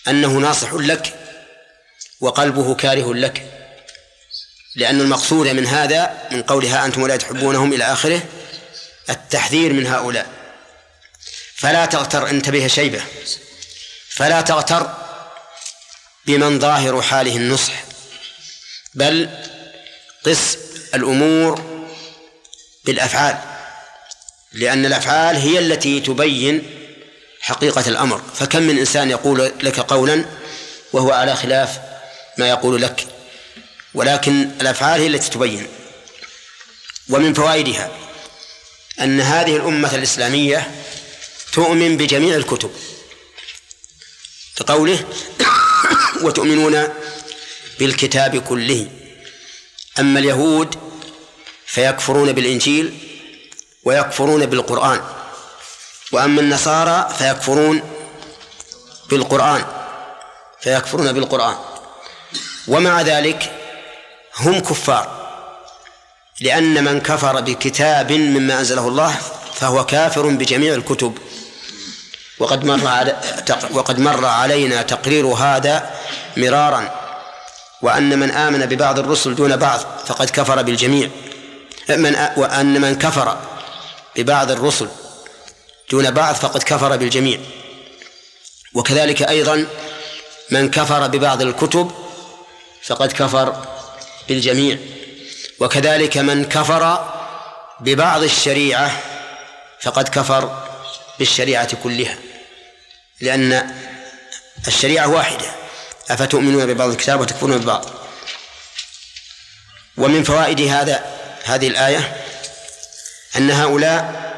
أنه ناصح لك وقلبه كاره لك. لأن المقصود من هذا من قولها أنتم ولا تحبونهم إلى آخره التحذير من هؤلاء. فلا تغتر انتبه شيبة. فلا تغتر بمن ظاهر حاله النصح. بل قس الأمور بالأفعال. لأن الأفعال هي التي تبين حقيقة الأمر. فكم من إنسان يقول لك قولا وهو على خلاف ما يقول لك؟ ولكن الأفعال هي التي تبين. ومن فوائدها أن هذه الأمة الإسلامية تؤمن بجميع الكتب. كقوله (coughs) وتؤمنون بالكتاب كله. أما اليهود فيكفرون بالإنجيل ويكفرون بالقرآن. وأما النصارى فيكفرون بالقرآن. فيكفرون بالقرآن. ومع ذلك هم كفار. لأن من كفر بكتاب مما أنزله الله فهو كافر بجميع الكتب. وقد مر وقد مر علينا تقرير هذا مرارا. وأن من آمن ببعض الرسل دون بعض فقد كفر بالجميع. من وأن من كفر ببعض الرسل دون بعض فقد كفر بالجميع. وكذلك أيضا من كفر ببعض الكتب فقد كفر بالجميع. وكذلك من كفر ببعض الشريعة فقد كفر بالشريعة كلها. لأن الشريعة واحدة. أفتؤمنون ببعض الكتاب وتكفرون ببعض؟ ومن فوائد هذا هذه الآية أن هؤلاء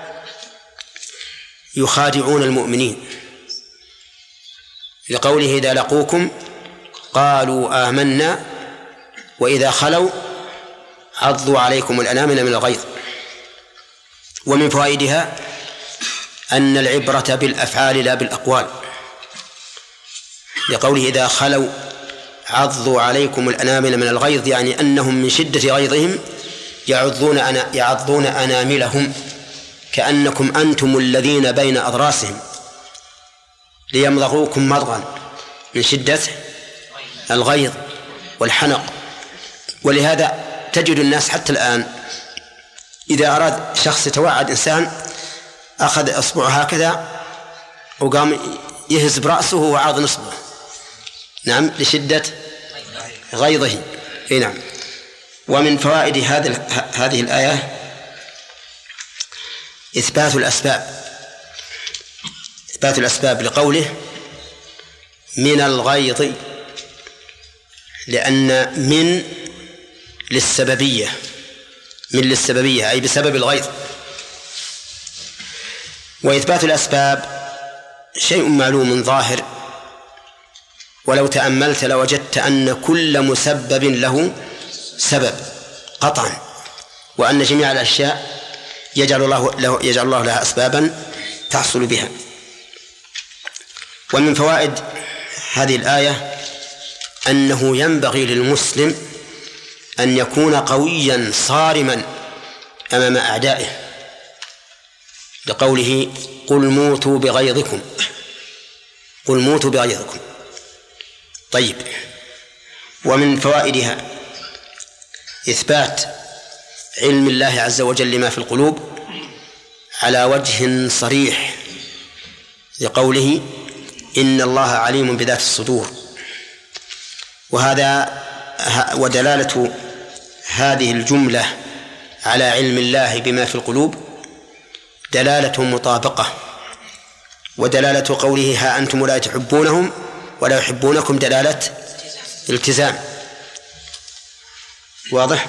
يخادعون المؤمنين. لقوله إذا لقوكم قالوا آمنا وإذا خلوا عضوا عليكم الأنامل من الغيظ. ومن فوائدها أن العبرة بالأفعال لا بالأقوال. لقوله إذا خلوا عضوا عليكم الأنامل من الغيظ يعني أنهم من شدة غيظهم يعضون أنا يعضون أناملهم كأنكم أنتم الذين بين أضراسهم ليمضغوكم مضغا من شدة الغيظ والحنق. ولهذا تجد الناس حتى الآن إذا أراد شخص يتوعد إنسان أخذ إصبعه هكذا وقام يهز برأسه وعاض نصبه. نعم لشدة غيظه. إي نعم. ومن فوائد هذه هذه الآية إثبات الأسباب. إثبات الأسباب لقوله من الغيظ لأن من للسببية من للسببية أي بسبب الغيظ. وإثبات الأسباب شيء معلوم ظاهر. ولو تأملت لوجدت أن كل مسبب له سبب قطعا. وأن جميع الأشياء يجعل الله له يجعل الله لها أسبابا تحصل بها. ومن فوائد هذه الآية أنه ينبغي للمسلم أن يكون قويا صارما أمام أعدائه. لقوله قل موتوا بغيظكم قل موتوا بغيظكم. طيب ومن فوائدها إثبات علم الله عز وجل لما في القلوب على وجه صريح لقوله إن الله عليم بذات الصدور. وهذا ودلالة هذه الجملة على علم الله بما في القلوب دلالة مطابقة ودلالة قوله ها أنتم لا تحبونهم ولا يحبونكم دلالة التزام واضح؟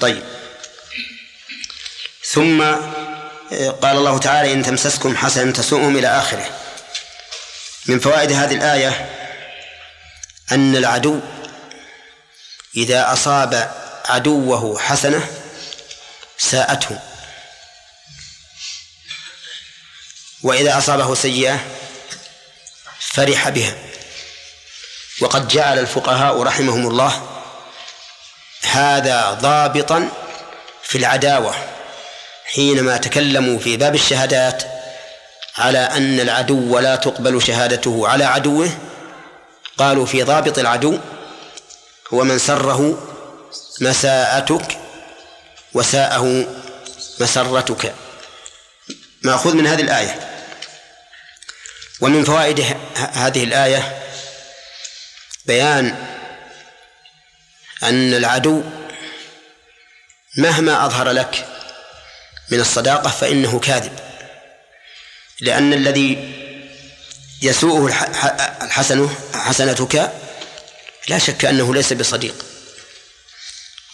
طيب. ثم قال الله تعالى إن تمسسكم حسنة تسوءهم إلى آخره. من فوائد هذه الآية أن العدو إذا أصاب عدوه حسنة ساءته. وإذا أصابه سيئة فرح بها. وقد جعل الفقهاء رحمهم الله هذا ضابطا في العداوة حينما تكلموا في باب الشهادات على أن العدو لا تقبل شهادته على عدوه قالوا في ضابط العدو هو من سره مساءتك وساءه مسرتك. مأخوذ من هذه الآية. ومن فوائد هذه الآية بيان أن العدو مهما أظهر لك من الصداقة فإنه كاذب. لأن الذي يسوءه الحسن حسنتك لا شك أنه ليس بصديق.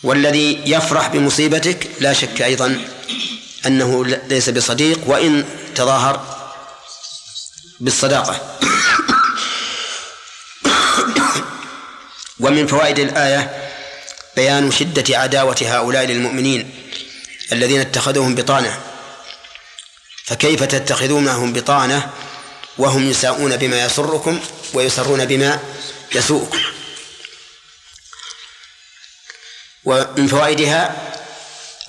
والذي يفرح بمصيبتك لا شك أيضا أنه ليس بصديق وإن تظاهر بالصداقة. (coughs) ومن فوائد الآية بيان شدة عداوة هؤلاء للمؤمنين الذين اتخذوهم بطانة. فكيف تتخذونهم بطانة وهم يساءون بما يسركم ويسرون بما يسوءكم؟ ومن فوائدها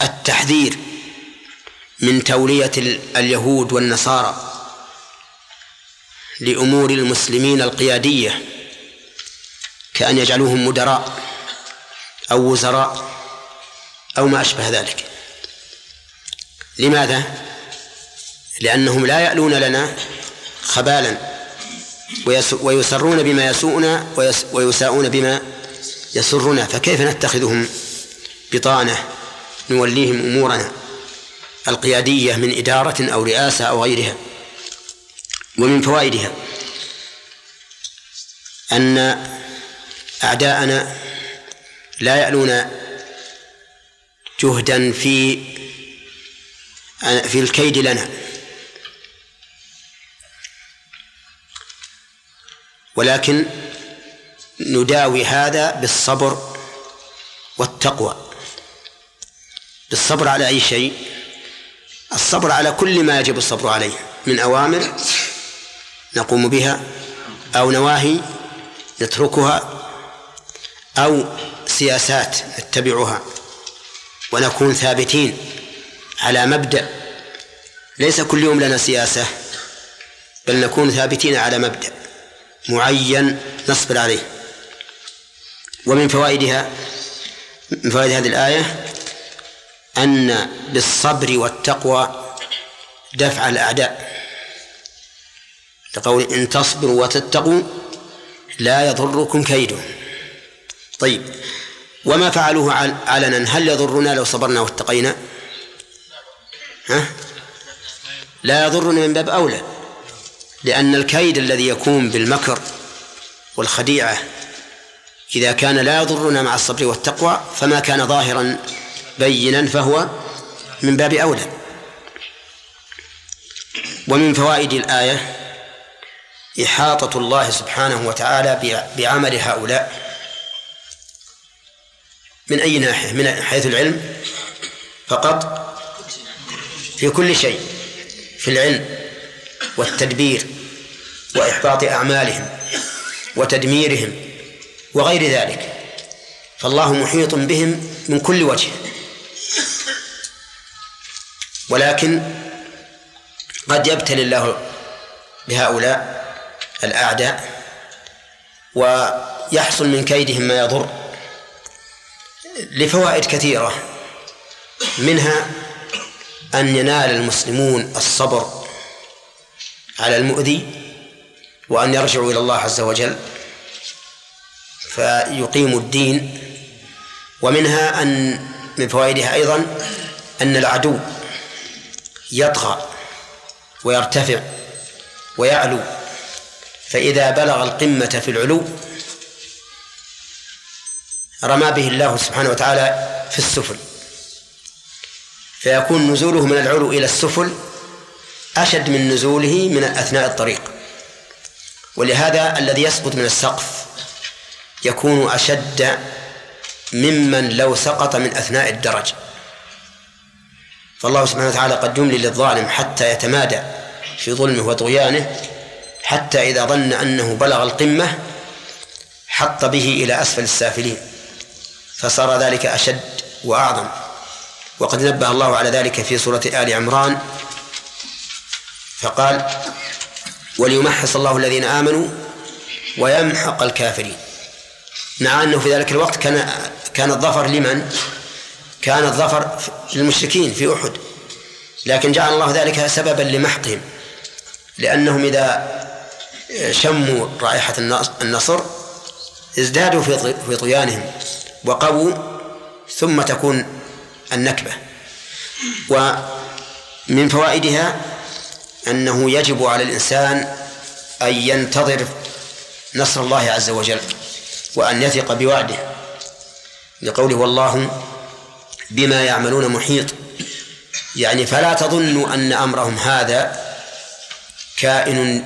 التحذير من تولية اليهود والنصارى لأمور المسلمين القيادية كأن يجعلوهم مدراء. أو وزراء أو ما أشبه ذلك. لماذا؟ لأنهم لا يألون لنا خبالا ويسرون بما يسوءنا ويساءون بما يسرنا. فكيف نتخذهم بطانة نوليهم أمورنا القيادية من إدارة أو رئاسة أو غيرها ومن فوائدها؟ أن أعداءنا لا يألون جهدا في في الكيد لنا. ولكن نداوي هذا بالصبر والتقوى. بالصبر على أي شيء؟ الصبر على كل ما يجب الصبر عليه. من أوامر نقوم بها أو نواهي نتركها أو سياسات نتبعها ونكون ثابتين على مبدأ. ليس كل يوم لنا سياسة بل نكون ثابتين على مبدأ معين نصبر عليه. ومن فوائدها من فوائد هذه الآية أن بالصبر والتقوى دفع الأعداء. لقول إن تصبروا وتتقوا لا يضركم كيدهم. طيب وما فعلوه علنا. هل يضرنا لو صبرنا واتقينا؟ ها؟ لا يضرنا من باب أولى لأن الكيد الذي يكون بالمكر والخديعة إذا كان لا يضرنا مع الصبر والتقوى فما كان ظاهرا بينا فهو من باب أولى. ومن فوائد الآية إحاطة الله سبحانه وتعالى بعمل هؤلاء. من أي ناحية؟ من حيث العلم فقط؟ في كل شيء في العلم والتدبير وإحباط أعمالهم وتدميرهم وغير ذلك فالله محيط بهم من كل وجه. ولكن قد يبتلي الله بهؤلاء الأعداء ويحصل من كيدهم ما يضر. لفوائد كثيرة منها أن ينال المسلمون الصبر على المؤذي وأن يرجعوا إلى الله عز وجل فيقيموا الدين ومنها أن من فوائدها أيضا أن العدو يطغى ويرتفع ويعلو فإذا بلغ القمة في العلو رمى به الله سبحانه وتعالى في السفل. فيكون نزوله من العلو إلى السفل أشد من نزوله من أثناء الطريق. ولهذا الذي يسقط من السقف يكون أشد ممن لو سقط من أثناء الدرج. فالله سبحانه وتعالى قد يملي للظالم حتى يتمادى في ظلمه وطغيانه حتى إذا ظن أنه بلغ القمة حط به إلى أسفل السافلين. فصار ذلك أشد وأعظم. وقد نبه الله على ذلك في سورة آل عمران فقال وليمحص الله الذين آمنوا ويمحق الكافرين. مع أنه في ذلك الوقت كان كان الظفر لمن؟ كان الظفر للمشركين في أحد. لكن جعل الله ذلك سببا لمحقهم. لأنهم إذا شموا رائحة النصر ازدادوا في طغيانهم. وقووا ثم تكون النكبة. ومن فوائدها أنه يجب على الإنسان أن ينتظر نصر الله عز وجل وأن يثق بوعده لقوله والله بما يعملون محيط. يعني فلا تظنوا أن أمرهم هذا كائن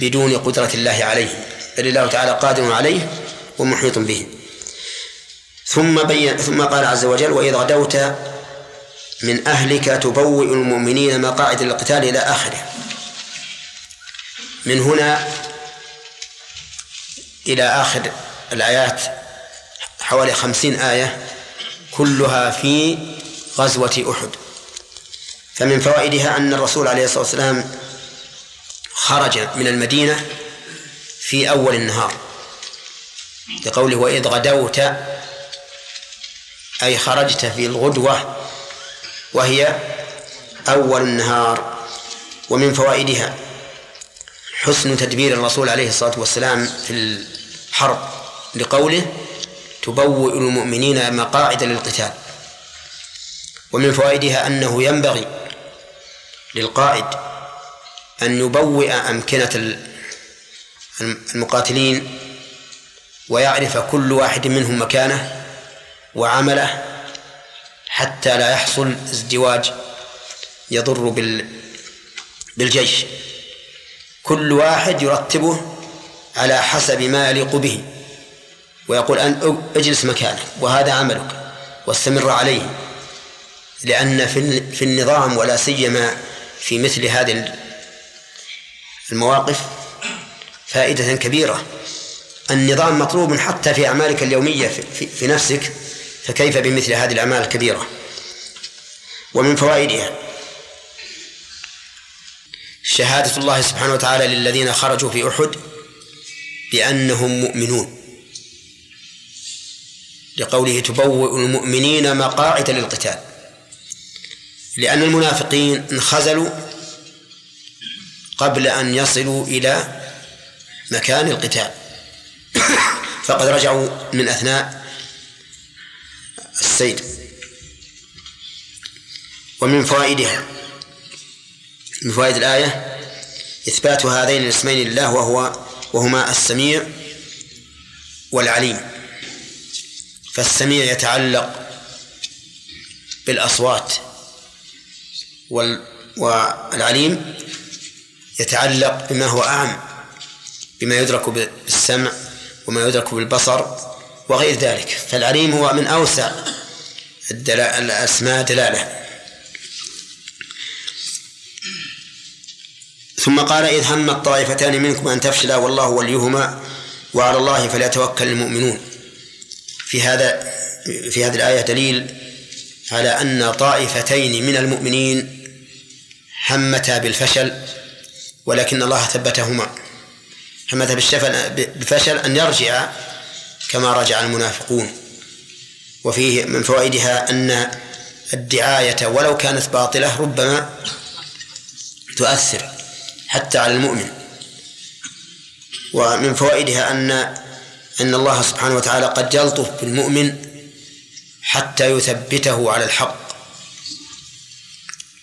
بدون قدرة الله عليه بل الله تعالى قادر عليه ومحيط به. ثم بين ثم قال عز وجل وإذ غدوت من أهلك تبوئ المؤمنين مقاعد للقتال إلى آخره. من هنا إلى آخر الآيات حوالي خمسين آية كلها في غزوة أحد. فمن فوائدها أن الرسول عليه الصلاة والسلام خرج من المدينة في أول النهار لقوله وإذ غدوت أي خرجت في الغدوة وهي أول النهار ومن فوائدها حسن تدبير الرسول عليه الصلاة والسلام في الحرب لقوله تبوئ المؤمنين مقاعد للقتال. ومن فوائدها أنه ينبغي للقائد أن يبوئ أمكنة المقاتلين ويعرف كل واحد منهم مكانه وعمله حتى لا يحصل ازدواج يضر بال بالجيش. كل واحد يرتبه على حسب ما يليق به ويقول أن اجلس مكانك وهذا عملك واستمر عليه. لأن في النظام ولا سيما في مثل هذه المواقف فائدة كبيرة. النظام مطلوب حتى في أعمالك اليومية في, في نفسك فكيف بمثل هذه الأعمال الكبيرة؟ ومن فوائدها شهادة الله سبحانه وتعالى للذين خرجوا في أحد بأنهم مؤمنون. لقوله تبوئ المؤمنين مقاعد للقتال. لأن المنافقين انخزلوا قبل أن يصلوا إلى مكان القتال. فقد رجعوا من أثناء السير ومن فوائدها من فوائد الآية إثبات هذين الاسمين لله وهو وهما السميع والعليم. فالسميع يتعلق بالأصوات والعليم يتعلق بما هو أعم بما يدرك بالسمع وما يدرك بالبصر وغير ذلك. فالعليم هو من أوسع الأسماء دلالة. ثم قال إذ هم الطائفتان منكم أن تفشلا والله وليهما وعلى الله فليتوكل المؤمنون. في هذا في هذه الآية دليل على أن طائفتين من المؤمنين همتا بالفشل ولكن الله ثبتهما. همتا بالفشل أن يرجع كما رجع المنافقون. وفيه من فوائدها أن الدعاية ولو كانت باطلة ربما تؤثر حتى على المؤمن. ومن فوائدها أن أن الله سبحانه وتعالى قد يلطف بالمؤمن حتى يثبته على الحق.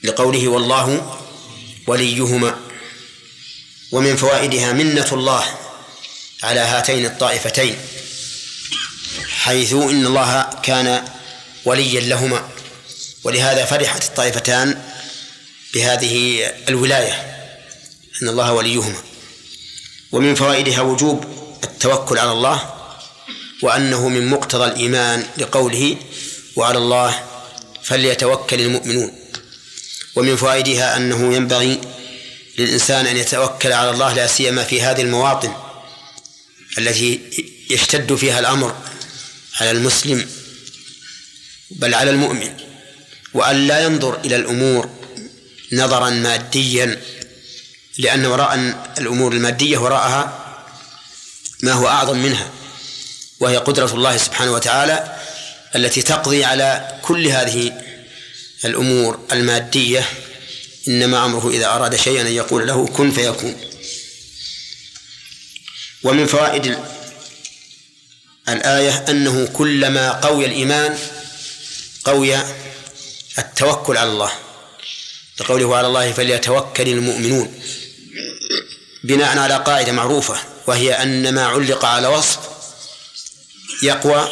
لقوله والله وليهما. ومن فوائدها منة الله على هاتين الطائفتين. حيث إن الله كان وليا لهما ولهذا فرحت الطائفتان بهذه الولاية أن الله وليهما. ومن فوائدها وجوب التوكل على الله وأنه من مقتضى الإيمان لقوله وعلى الله فليتوكل المؤمنون ومن فوائدها أنه ينبغي للإنسان أن يتوكل على الله لا سيما في هذه المواطن التي يشتد فيها الأمر على المسلم بل على المؤمن وأن لا ينظر إلى الأمور نظرا ماديا لأن وراء الأمور المادية وراءها ما هو أعظم منها وهي قدرة الله سبحانه وتعالى التي تقضي على كل هذه الأمور المادية إنما أمره إذا أراد شيئا أن يقول له كن فيكون. ومن فوائد الآية أنه كلما قوي الإيمان قوي التوكل على الله. لقوله على الله فليتوكل المؤمنون. بناء على قاعدة معروفة وهي أن ما علق على وصف يقوى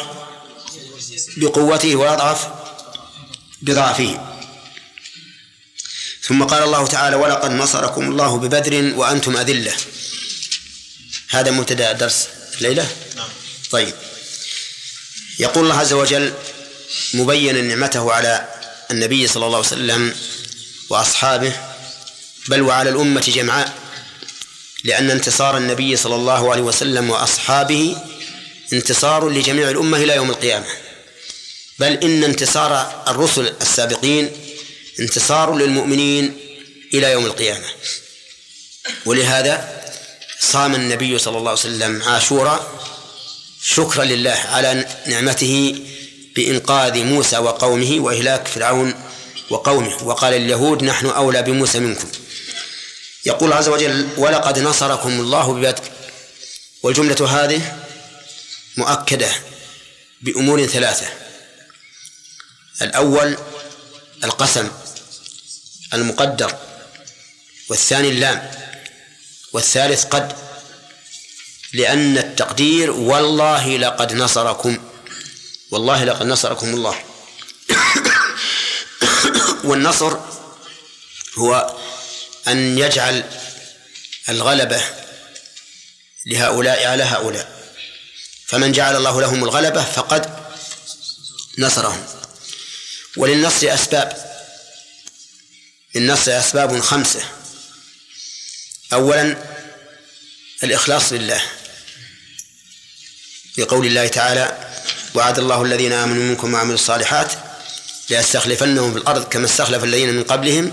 بقوته ويضعف بضعفه. ثم قال الله تعالى ولقد نصركم الله ببدر وأنتم أذلة. هذا مبتدأ درس الليلة. طيب. يقول الله عز وجل مبينا نعمته على النبي صلى الله عليه وسلم وأصحابه بل وعلى الأمة جمعاء لأن انتصار النبي صلى الله عليه وسلم وأصحابه انتصار لجميع الأمة إلى يوم القيامة. بل إن انتصار الرسل السابقين انتصار للمؤمنين إلى يوم القيامة. ولهذا صام النبي صلى الله عليه وسلم عاشورا شكرا لله على نعمته بإنقاذ موسى وقومه وإهلاك فرعون وقومه. وقال اليهود نحن أولى بموسى منكم. يقول عز وجل ولقد نصركم الله ببدر والجملة هذه مؤكدة بأمور ثلاثة الأول القسم المقدر والثاني اللام والثالث قد. لأن التقدير والله لقد نصركم والله لقد نصركم الله. (coughs) والنصر هو أن يجعل الغلبة لهؤلاء على هؤلاء. فمن جعل الله لهم الغلبة فقد نصرهم. وللنصر أسباب. للنصر أسباب خمسة. أولا الإخلاص لله. بقول الله تعالى وعد الله الذين آمنوا منكم وعملوا الصالحات ليستخلفنهم في الأرض كما استخلف الذين من قبلهم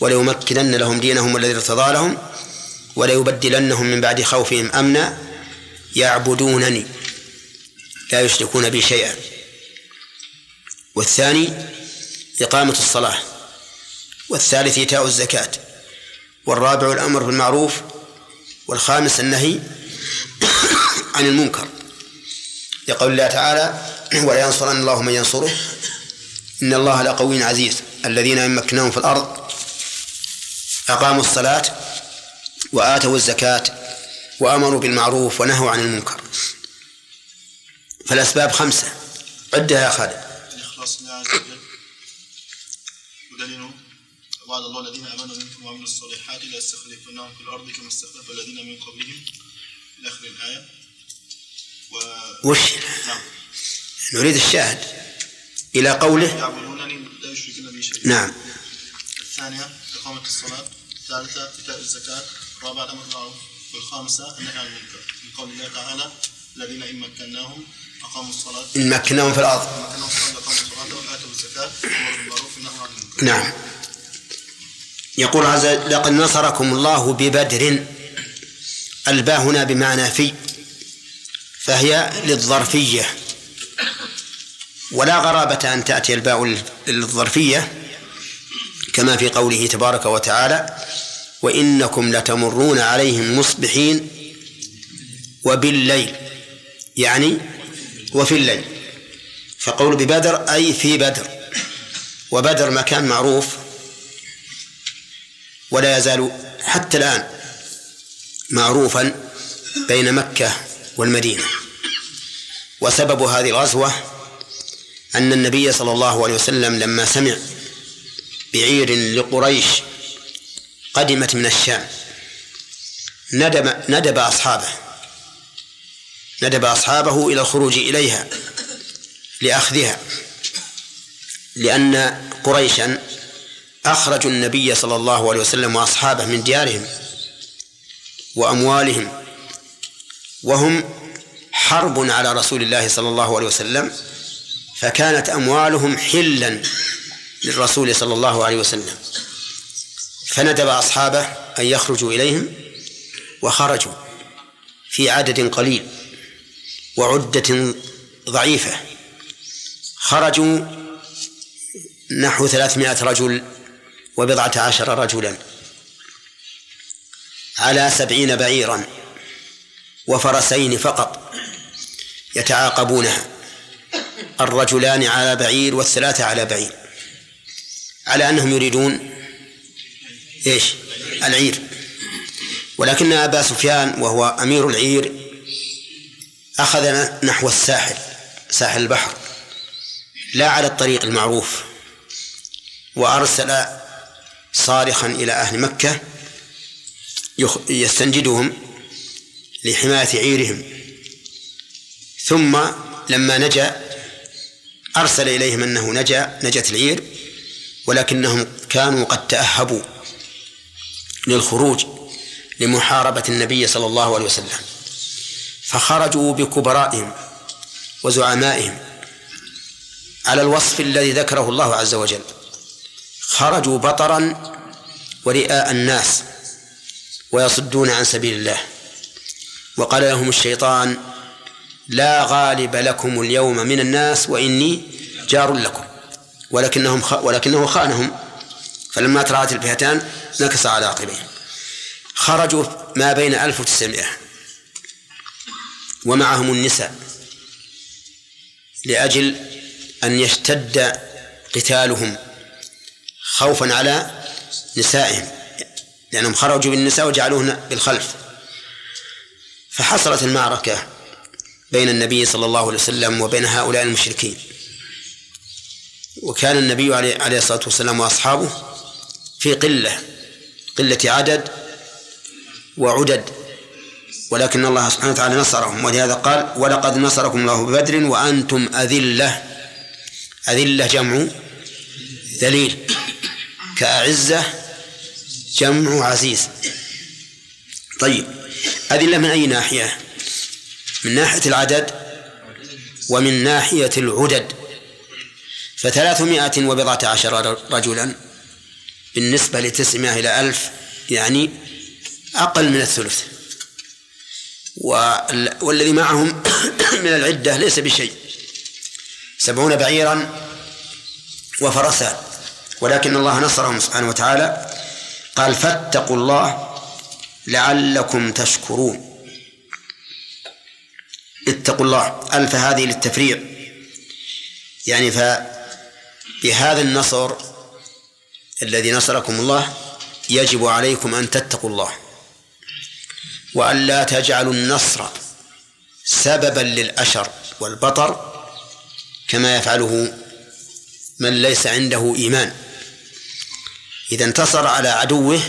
وليمكنن لهم دينهم الذي ارتضى لهم وليبدلنهم من بعد خوفهم أمنا يعبدونني لا يشركون بي شيئا. والثاني إقامة الصلاة. والثالث إيتاء الزكاة. والرابع الأمر بالمعروف. والخامس النهي (coughs) عن المنكر. لقول الله تعالى (clears throat) ولا ينصرن الله من ينصره. إن الله لقوي عزيز. الذين إن مكناهم في الأرض أقاموا الصلاة وآتوا الزكاة وأمروا بالمعروف ونهوا عن المنكر. فالأسباب خمسة. عدها يا خالد. الإخلاص لله عز وجل. ودليله وعد الله الذين آمنوا منكم وعملوا الصالحات ليستخلفنهم في الأرض كما استخلف الذين من قبلهم. إلى آخر الآية. و... وش نعم. نريد الشاهد إلى قوله. يعبدونني لا يشركون بي شيئا نعم. الثانية إقامة الصلاة. الثالثة إيتاء الزكاة. الرابعة الأمر بالمعروف. والخامسة النهي عن المنكر. من قول الله تعالى الذين إن مكناهم أقاموا الصلاة. إن مكناهم في الأرض. إن مكناهم في الأرض أقاموا الصلاة وآتوا الزكاة. وأمروا بالمعروف والنهي عن المنكر. نعم. يقول عز وجل لقد نصركم الله ببدر. الباء هنا بمعنى في. فهي للظرفية. ولا غرابة أن تأتي الباء للظرفية كما في قوله تبارك وتعالى وإنكم لتمرون عليهم مصبحين وبالليل. يعني وفي الليل. فقول ببدر أي في بدر. وبدر مكان معروف. ولا يزال حتى الآن معروفا بين مكة والمدينة. وسبب هذه الغزوة أن النبي صلى الله عليه وسلم لما سمع بعير لقريش قدمت من الشام ندب ندب أصحابه ندب أصحابه إلى الخروج إليها لأخذها لأن قريشا أخرجوا النبي صلى الله عليه وسلم وأصحابه من ديارهم وأموالهم وهم حرب على رسول الله صلى الله عليه وسلم فكانت أموالهم حلا للرسول صلى الله عليه وسلم. فندب أصحابه أن يخرجوا إليهم وخرجوا في عدد قليل وعدة ضعيفة. خرجوا نحو ثلاثمائة رجل وبضعة عشر رجلا على سبعين بعيرا. وفرسين فقط يتعاقبونها الرجلان على بعير والثلاثة على بعير على أنهم يريدون إيش؟ العير. ولكن أبا سفيان وهو أمير العير أخذ نحو الساحل ساحل البحر لا على الطريق المعروف وأرسل صارخا إلى أهل مكة يستنجدهم لحماية عيرهم. ثم لما نجا أرسل إليهم أنه نجا نجت العير ولكنهم كانوا قد تأهبوا للخروج لمحاربة النبي صلى الله عليه وسلم. فخرجوا بكبرائهم وزعمائهم على الوصف الذي ذكره الله عز وجل. خرجوا بطرا ورئاء الناس ويصدون عن سبيل الله. وقال لهم الشيطان لا غالب لكم اليوم من الناس وإني جار لكم. ولكنهم خ... ولكنه خانهم. فلما تراءت الفئتان نكص على عقبيه. خرجوا ما بين 1900 ومعهم النساء. لأجل أن يشتد قتالهم خوفا على نسائهم. لأنهم خرجوا بالنساء وجعلوهن بالخلف. فحصلت المعركة بين النبي صلى الله عليه وسلم وبين هؤلاء المشركين. وكان النبي عليه الصلاة والسلام وأصحابه في قلة قلة عدد وعدد ولكن الله سبحانه وتعالى نصرهم. ولهذا قال ولقد نصركم الله ببدر وأنتم أذلة. أذلة جمع ذليل كأعزة جمع عزيز. طيب أذلة من أي ناحية؟ من ناحية العدد ومن ناحية العدد. فثلاثمائة وبضعة عشر رجلا بالنسبة لتسعمائة إلى ألف يعني أقل من الثلث. والذي معهم (coughs) من العدة ليس بشيء. سبعون بعيرا وفرسا. ولكن الله نصرهم سبحانه وتعالى قال فاتقوا الله لعلكم تشكرون. اتقوا الله ألف هذه للتفريع. يعني فبهذا النصر الذي نصركم الله يجب عليكم أن تتقوا الله. وأن لا تجعلوا النصر سببا للأشر والبطر كما يفعله من ليس عنده إيمان. إذا انتصر على عدوه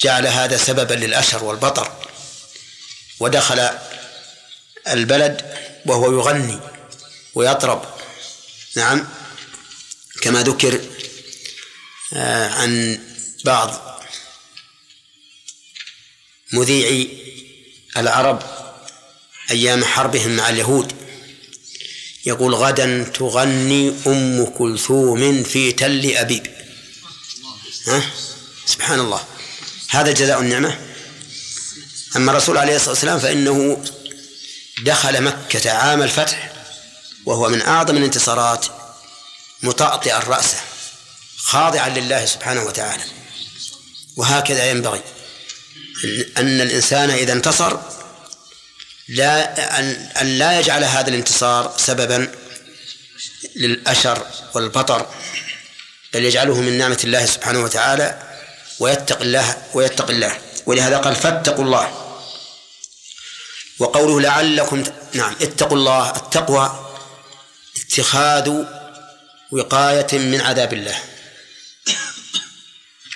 جعل هذا سببا للأشر والبطر. ودخل البلد وهو يغني ويطرب. نعم كما ذكر آه، عن بعض مذيعي العرب أيام حربهم مع اليهود. يقول غدا تغني أم كلثوم في تل أبيب. ها؟ سبحان الله. هذا جزاء النعمة. أما الرسول عليه الصلاة والسلام فإنه دخل مكة عام الفتح وهو من أعظم الانتصارات مطأطئا رأسه خاضعا لله سبحانه وتعالى. وهكذا ينبغي أن الإنسان إذا انتصر لا أن لا يجعل هذا الانتصار سببا للأشر والبطر بل يجعله من نعمة الله سبحانه وتعالى. ويتق الله ويتق الله. ولهذا قال فاتقوا الله. وقوله لعلكم نعم اتقوا الله التقوى اتخاذ وقاية من عذاب الله.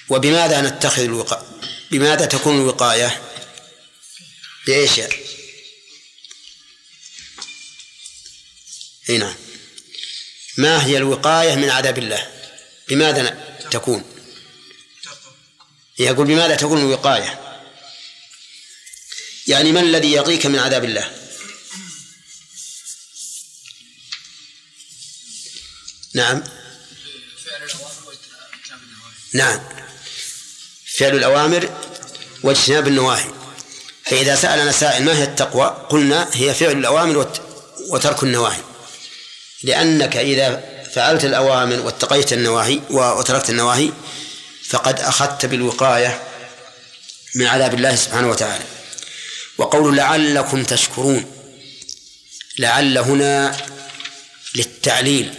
وبماذا نتخذ الوقاية بماذا تكون الوقاية؟ بإيش؟ أي نعم. ما هي الوقاية من عذاب الله؟ بماذا تكون؟ يقول بماذا تكون الوقاية؟ يعني ما الذي يقيك من عذاب الله؟ نعم. نعم. فعل الأوامر واجتناب النواهي. فإذا سألنا سائل ما هي التقوى؟ قلنا هي فعل الأوامر وترك النواهي. لأنك إذا فعلت الأوامر واتقيت النواهي وتركت النواهي فقد أخذت بالوقاية من عذاب الله سبحانه وتعالى. وقول لعلكم تشكرون لعل هنا للتعليل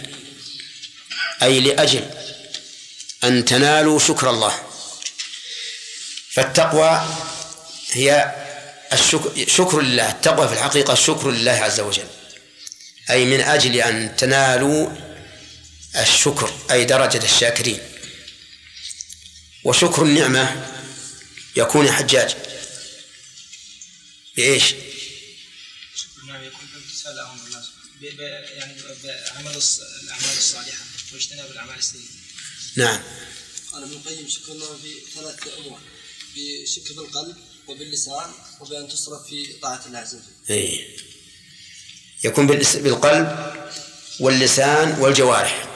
أي لأجل أن تنالوا شكر الله. فالتقوى هي الشكر شكر لله التقوى في الحقيقة شكر لله عز وجل. أي من أجل أن تنالوا الشكر أي درجة الشاكرين. وشكر النعمة يكون حجاج بإيش؟ شكر النعمة يكون بامتثال أمر الله يعني بعمل الأعمال الصالحة واجتناب الأعمال السيئة نعم قال ابن القيم شكر الله في ثلاثة أمور بشكر بالقلب وباللسان وبأن تصرف في طاعة الله عز وجل. إيه. يكون بالقلب واللسان والجوارح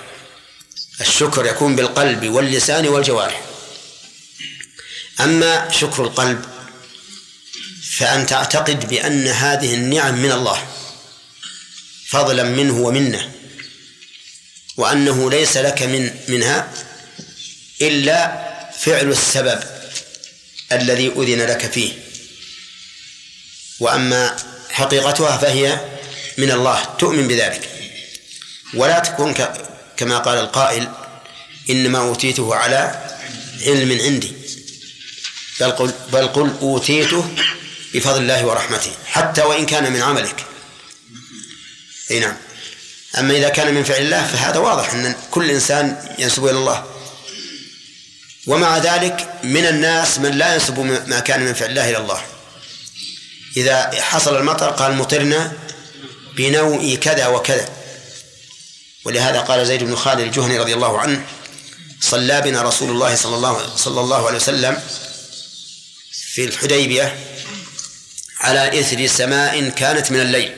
الشكر يكون بالقلب واللسان والجوارح أما شكر القلب فأن تعتقد بأن هذه النعم من الله فضلا منه ومنه وأنه ليس لك من منها إلا فعل السبب الذي أذن لك فيه. وأما حقيقتها فهي من الله تؤمن بذلك. ولا تكون كما قال القائل إنما أوتيته على علم عندي. بل قل, بل قل أوتيته بفضل الله ورحمته حتى وإن كان من عملك. أي نعم. أما إذا كان من فعل الله فهذا واضح أن كل إنسان ينسب إلى الله. ومع ذلك من الناس من لا ينسب ما كان من فعل الله إلى الله. إذا حصل المطر قال مطرنا بنوء كذا وكذا. ولهذا قال زيد بن خالد الجهني رضي الله عنه صلى بنا رسول الله صلى الله صلى الله عليه وسلم في الحديبية على إثر سماء كانت من الليل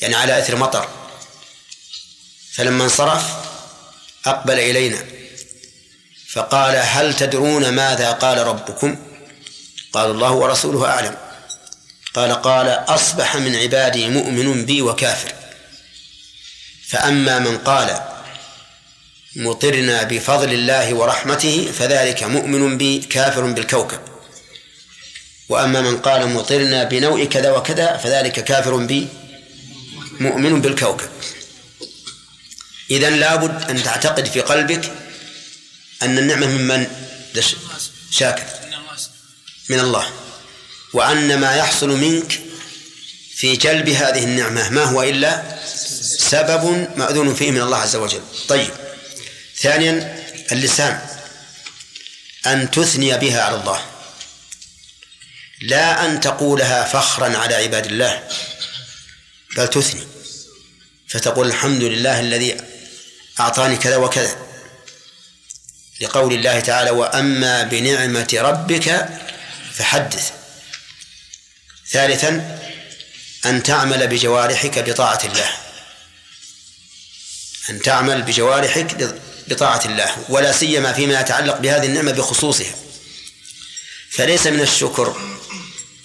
يعني على إثر مطر. فلما انصرف أقبل إلينا فقال هل تدرون ماذا قال ربكم؟ قال الله ورسوله أعلم. قال قال أصبح من عبادي مؤمن بي وكافر. فأما من قال مطرنا بفضل الله ورحمته فذلك مؤمن بي كافر بالكوكب. وأما من قال مطرنا بنوع كذا وكذا فذلك كافر بي مؤمن بالكوكب. إذن لابد أن تعتقد في قلبك أن النعمة ممن شاكر. من الله. وأن ما يحصل منك في جلب هذه النعمة ما هو إلا سبب مأذون فيه من الله عز وجل. طيب. ثانيا اللسان. أن تثني بها على الله. لا أن تقولها فخرا على عباد الله بل تثني فتقول الحمد لله الذي أعطاني كذا وكذا لقول الله تعالى وأما بنعمة ربك فحدث. ثالثا أن تعمل بجوارحك بطاعة الله أن تعمل بجوارحك بطاعة الله ولا سيما فيما يتعلق بهذه النعمة بخصوصها. فليس من الشكر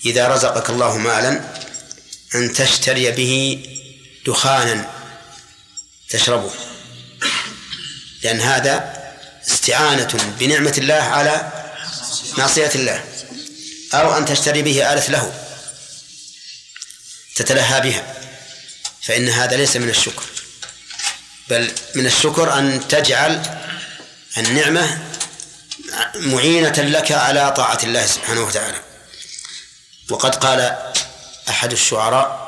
إذا رزقك الله مالا أن تشتري به دخانا تشربه. لأن هذا استعانة بنعمة الله على معصية الله أو أن تشتري به آلة له تتلهى بها. فإن هذا ليس من الشكر بل من الشكر أن تجعل النعمة معينة لك على طاعة الله سبحانه وتعالى. وقد قال أحد الشعراء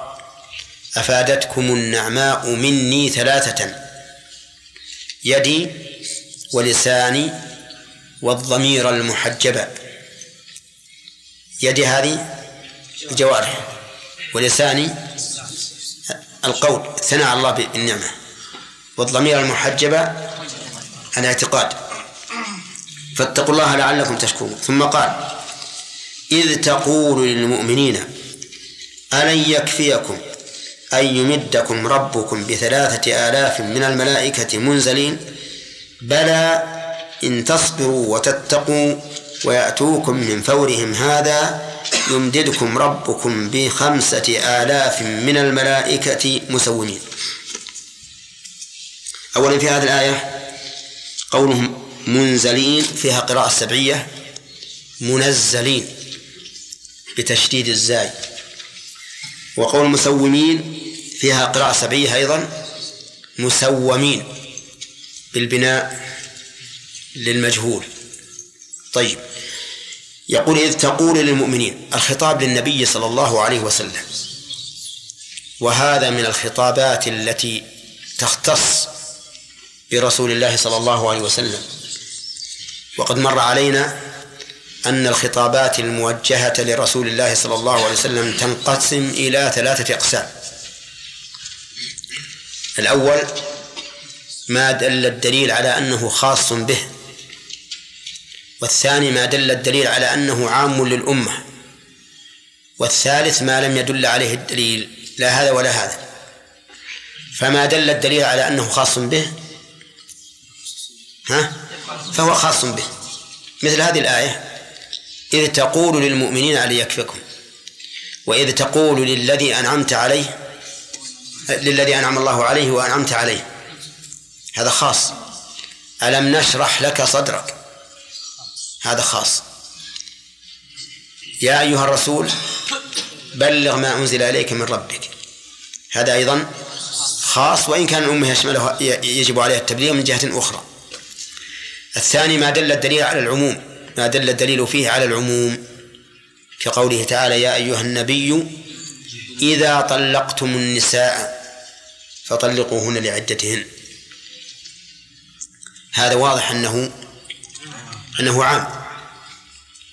أفادتكم النعماء مني ثلاثة يدي ولساني والضمير المحجبة يدي هذه الجوارح ولساني القول الثناء على الله بالنعمة والضمير المحجبة الاعتقاد. فاتقوا الله لعلكم تشكرون. ثم قال إذ تقول للمؤمنين ألن يكفيكم أن يمدكم ربكم بثلاثة آلاف من الملائكة منزلين؟ بلى إن تصبروا وتتقوا ويأتوكم من فورهم هذا يمددكم ربكم بخمسة آلاف من الملائكة مسومين. أولا في هذه الآية قولهم منزلين فيها قراءة سبعية منزلين. بتشديد الزاي. وقول مسومين فيها قراءة سبعية أيضا. مسومين بالبناء للمجهول. طيب. يقول إذ تقول للمؤمنين الخطاب للنبي صلى الله عليه وسلم. وهذا من الخطابات التي تختص برسول الله صلى الله عليه وسلم. وقد مر علينا أن الخطابات الموجهة لرسول الله صلى الله عليه وسلم تنقسم إلى ثلاثة أقسام. الأول ما دل الدليل على أنه خاص به. والثاني ما دل الدليل على أنه عام للأمة. والثالث ما لم يدل عليه الدليل. لا هذا ولا هذا. فما دل الدليل على أنه خاص به؟ ها؟ فهو خاص به. مثل هذه الآية. إذ تقول للمؤمنين علي يكفكم وإذ تقول للذي أنعمت عليه للذي أنعم الله عليه وأنعمت عليه. هذا خاص. ألم نشرح لك صدرك؟ هذا خاص. يا أيها الرسول بلغ ما أنزل إليك من ربك. هذا أيضا خاص وإن كان الأمة يشمله يجب عليها التبليغ من جهة أخرى. الثاني ما دل الدليل على العموم. ما دل الدليل فيه على العموم كقوله تعالى يا أيها النبي إذا طلقتم النساء فطلقوهن لعدتهن. هذا واضح أنه أنه عام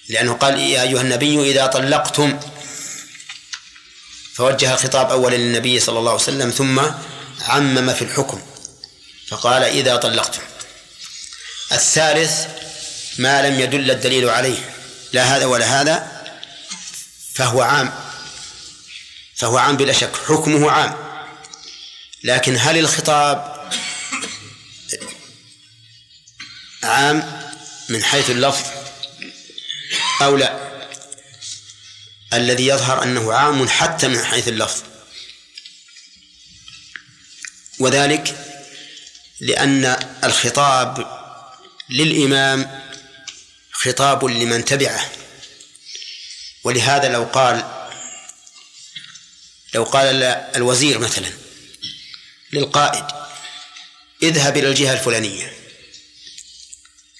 لأنه قال يا أيها النبي إذا طلقتم فوجه الخطاب أولا للنبي صلى الله عليه وسلم ثم عمم في الحكم فقال إذا طلقتم. الثالث ما لم يدل الدليل عليه. لا هذا ولا هذا فهو عام. فهو عام بلا شك حكمه عام. لكن هل الخطاب عام من حيث اللفظ أو لا؟ الذي يظهر أنه عام حتى من حيث اللفظ. وذلك لأن الخطاب للإمام خطاب لمن تبعه. ولهذا لو قال لو قال الوزير مثلا للقائد اذهب إلى الجهة الفلانية.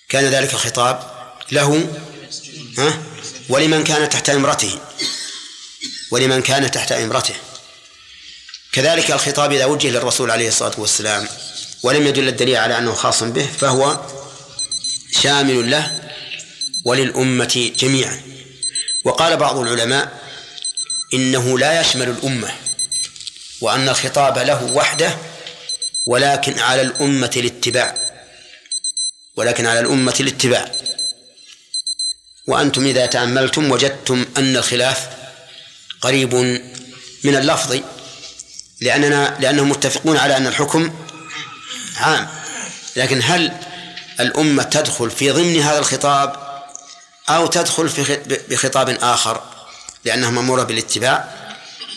كان ذلك الخطاب له ها؟ ولمن كان تحت إمرته. ولمن كان تحت إمرته. كذلك الخطاب إذا وجه للرسول عليه الصلاة والسلام ولم يدل الدليل على أنه خاص به فهو شامل له وللأمة جميعا. وقال بعض العلماء إنه لا يشمل الأمة وأن الخطاب له وحده ولكن على الأمة الاتباع. ولكن على الأمة الاتباع. وأنتم إذا تأملتم وجدتم أن الخلاف قريب من اللفظ لأننا لأنهم متفقون على أن الحكم عام. لكن هل الأمة تدخل في ضمن هذا الخطاب أو تدخل في بخطاب آخر لأنها مأمورة بالاتباع.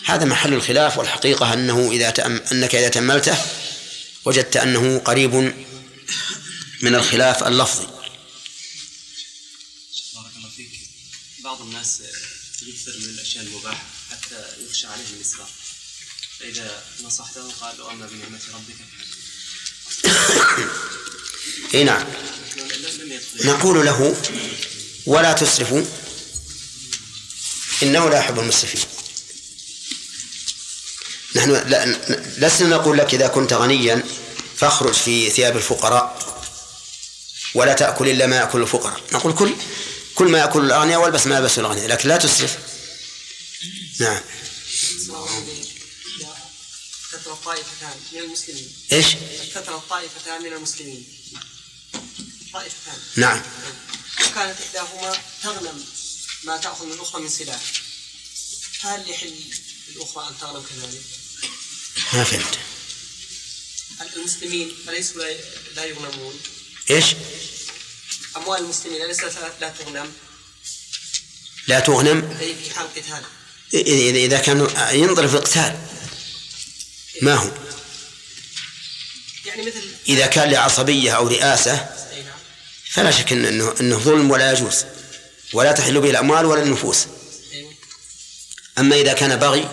هذا محل الخلاف والحقيقة أنه إذا تأم أنك إذا تأملته وجدت أنه قريب من الخلاف اللفظي. بارك الله فيك. بعض الناس يكثر من الأشياء المباحة حتى يخشى عليه الإسراف فإذا نصحته قال وأما بنعمة ربك. اي نعم. نقول له ولا تسرفوا إنه لا يحب المسرفين. نحن لسنا نقول لك إذا كنت غنيا فاخرج في ثياب الفقراء ولا تأكل إلا ما يأكل الفقراء. نقول كل كل ما يأكل الأغنياء والبس ما يلبس الأغنياء لكن لا تسرف. نعم. كثر الطائفتان من المسلمين. إيش؟ كثر الطائفتان من المسلمين. طائفتان. نعم. وكانت إحداهما تغنم ما تأخذ من الأخرى من سلاح هل يحل الأخرى أن تغنم كذلك؟ ما فهمت المسلمين أليسوا لا- يغنمون؟ إيش؟ أموال المسلمين أليست لا تغنم؟ لا تغنم أي في حال قتال إذا إذا- كان ينظر في القتال ما هو يعني مثل إذا كان لعصبية أو رئاسة أي نعم فلا شك انه إنه ظلم ولا يجوز ولا تحل به الأموال ولا النفوس. أما إذا كان بغي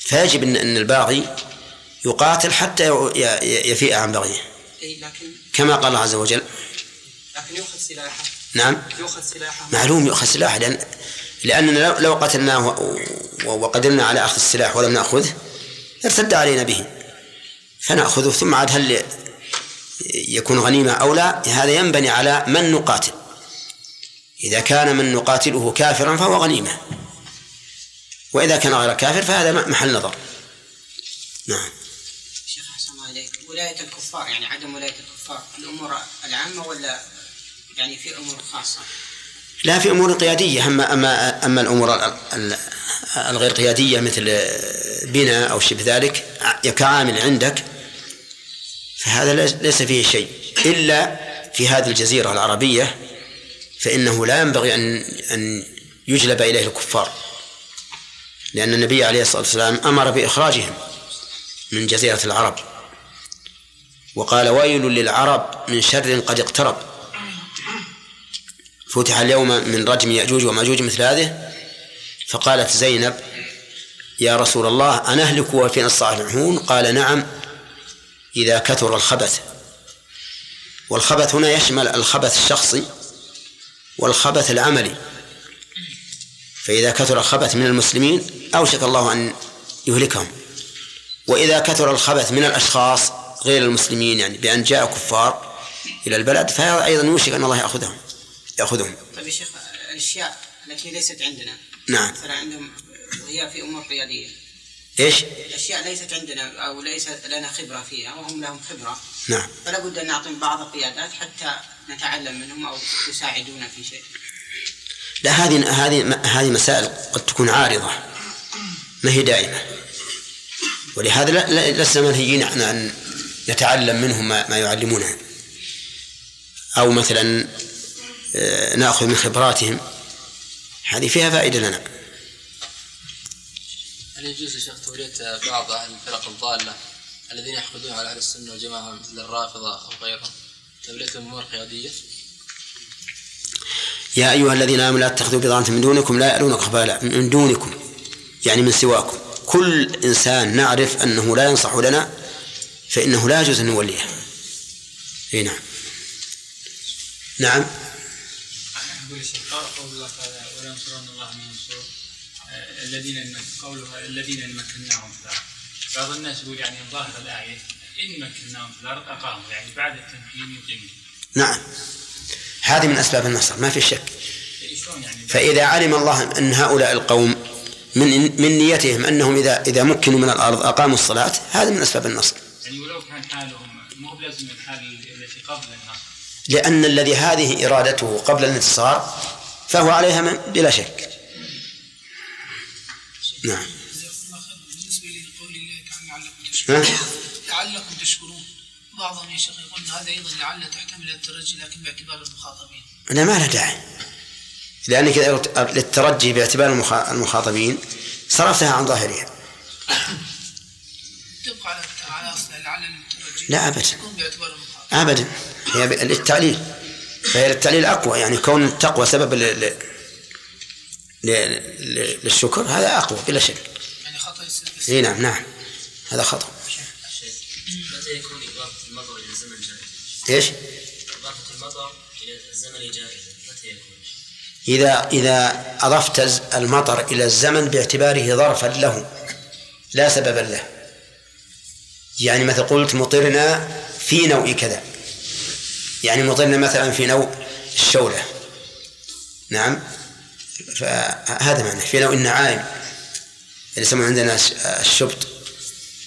فيجب ان إن الباغي يقاتل حتى يفيء عن بغيه. لكن كما قال الله عز وجل. لكن يؤخذ سلاحه. نعم. يؤخذ سلاحه. معلوم يؤخذ سلاح لأن لأننا لو- قتلناه وقدرنا على أخذ السلاح ولم نأخذه ارتد علينا به. فنأخذه ثم عاد هل يكون غنيمة أو لا هذا ينبني على من نقاتل. إذا كان من نقاتله كافرا فهو غنيمة. وإذا كان غير كافر فهذا محل نظر. نعم. شيخ أحسن الله ولاية الكفار يعني عدم ولاية الكفار الأمور العامة ولا يعني في أمور خاصة؟ لا في أمور قيادية. أما أما أما الأمور ال- ال- الغير قيادية مثل بناء أو شبه ذلك كعامل عندك فهذا ليس- فيه شيء. إلا في هذه الجزيرة العربية فإنه لا ينبغي ان أن يجلب إليه الكفار. لأن النبي عليه الصلاة والسلام أمر بإخراجهم من جزيرة العرب. وقال ويل للعرب من شر قد اقترب. فتح اليوم من رجم يأجوج ومأجوج مثل هذه. فقالت زينب يا رسول الله أنهلك وفينا الصالحون قال نعم. إذا كثر الخبث. والخبث هنا يشمل الخبث الشخصي والخبث العملي. فإذا كثر الخبث من المسلمين أوشك الله أن يهلكهم. وإذا كثر الخبث من الأشخاص غير المسلمين يعني بأن جاء كفار إلى البلد فهذا أيضا يوشك أن الله يأخذهم. يأخذهم. طيب يا شيخ الاشياء التي ليست عندنا. نعم. مثلا عندهم وهي في أمور قياديه إيش؟ اشياء ليست عندنا أو ليست لنا خبرة فيها وهم لهم خبرة. نعم. فلا بد أن نعطيهم بعض القيادات حتى نتعلم منهم أو يساعدونا في شيء. لا هذه هذه هذه مسائل قد تكون عارضة. ما هي دائمة. ولهذا لا- لا- لسنا منهيين عن أن نتعلم منهم ما, يعلمونه أو مثلا آه، نأخذ من خبراتهم. هذه فيها فائدة لنا. هل يجوز يا شيخ تولية بعض أهل الفرق الضالة الذين يحقدون على أهل السنة والجماعة مثل الرافضة أو غيرهم؟ توليتهم أمور قيادية؟ يا أيها الذين آمنوا لا تتخذوا بضاعة من دونكم لا يألونك خبالا من دونكم يعني من سواكم. كل إنسان نعرف أنه لا ينصح لنا فإنه لا يجوز أن نوليه. أي نعم. نعم. يقول الشيخ قول الله تعالى ولا ينصرن الذين يمك- قوله الذين مكناهم في الأرض. بعض الناس يقول يعني ظاهر الآية إن مكناهم في الأرض أقاموا يعني بعد التمكين يقيمون. نعم. هذه من أسباب النصر ما في شك. يعني؟ فإذا علم الله أن هؤلاء القوم من من نيتهم أنهم إذا إذا مكنوا من الأرض أقاموا الصلاة هذا من أسباب النصر. يعني ولو كان حالهم مو بلازم الحال التي قبل النصر. لأن الذي هذه إرادته قبل الانتصار فهو عليها من بلا شك. نعم بالنسبة لقول الله تعالى لعلكم لعلكم تشكرون. بعضهم يا شيخ يقول هذا أيضا لعل تحتمل الترجي لكن باعتبار المخاطبين. أنا ما له داعي. قلت للترجي باعتبار المخا- المخاطبين صرفتها عن ظاهرها. تبقى على على اصلها لعل الترجي لا أبدا. تكون باعتبار المخاطب أبدا. هي للتعليل فهي للتعليل أقوى يعني كون التقوى سبب. للشكر هذا أقوى بلا شك. يعني خطأ يصير بس. إي نعم نعم. هذا خطأ. متى يكون إضافة المطر إلى الزمن جائزة؟ إيش؟ إضافة المطر إلى الزمن جائزة متى يكون؟ إذا إذا أضفت المطر إلى الزمن باعتباره ظرفا له لا سببا له. يعني مثل قلت مطرنا في نوع كذا. يعني مطرنا مثلا في نوع الشولة. نعم. فهذا معنى. في نوع النعائم اللي يسمون عندنا الش- الشبط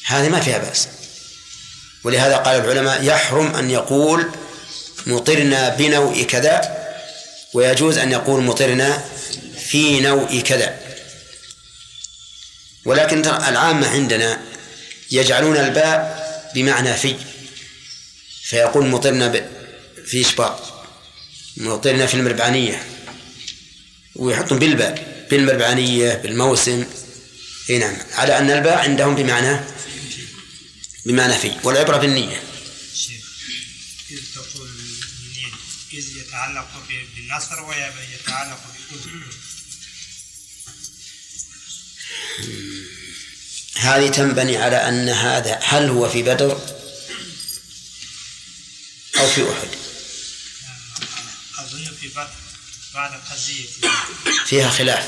هذه ما فيها بأس. ولهذا قال العلماء يحرم أن يقول مطرنا بنوع كذا ويجوز أن يقول مطرنا في نوع كذا. ولكن العامة عندنا يجعلون الباء بمعنى في فيقول مطرنا في إشباط مطرنا في المربعانية. ويحطون بالباء بالمربعانية بالموسم إي نعم. على أن الباء عندهم بمعنى بمعنى في والعبرة بالنية إذ تقول إذ يتعلق بالنصر ويتعلق بكل هذه تنبني على أن هذا هل هو في بدر؟ أو في أحد؟ أظن في بدر. بعد فيها خلاف.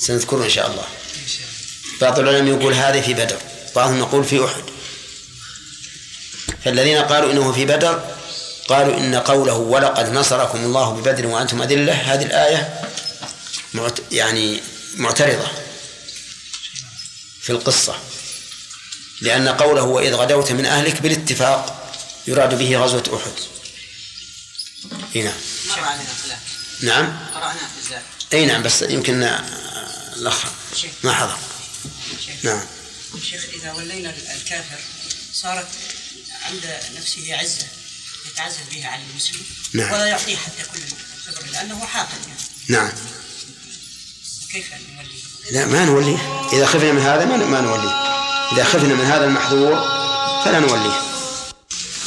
سنذكره إن شاء الله. إن شاء الله. بعض العلماء يقول هذه في بدر بعضهم يقول في أحد. فالذين قالوا إنه في بدر قالوا إن قوله ولقد نصركم الله ببدر وأنتم أذلة هذه الآية معت يعني معترضة في القصة. لأن قوله وإذ غدوت من أهلك بالاتفاق يراد به غزوة أحد. هنا. مر علينا خلاف نعم. قرأناه في الزاد أي نعم بس يمكن الأخ ما حضر. نعم. شيخ إذا ولينا الكافر صارت عند نفسه عزة يتعزز بها على المسلم نعم. ولا يعطيه حتى كل الخبر لأنه حاقد يعني. نعم. كيف نولي؟ لا ما نوليه إذا خفنا من هذا ما ما نوليه إذا خفنا من هذا المحظور فلا نوليه.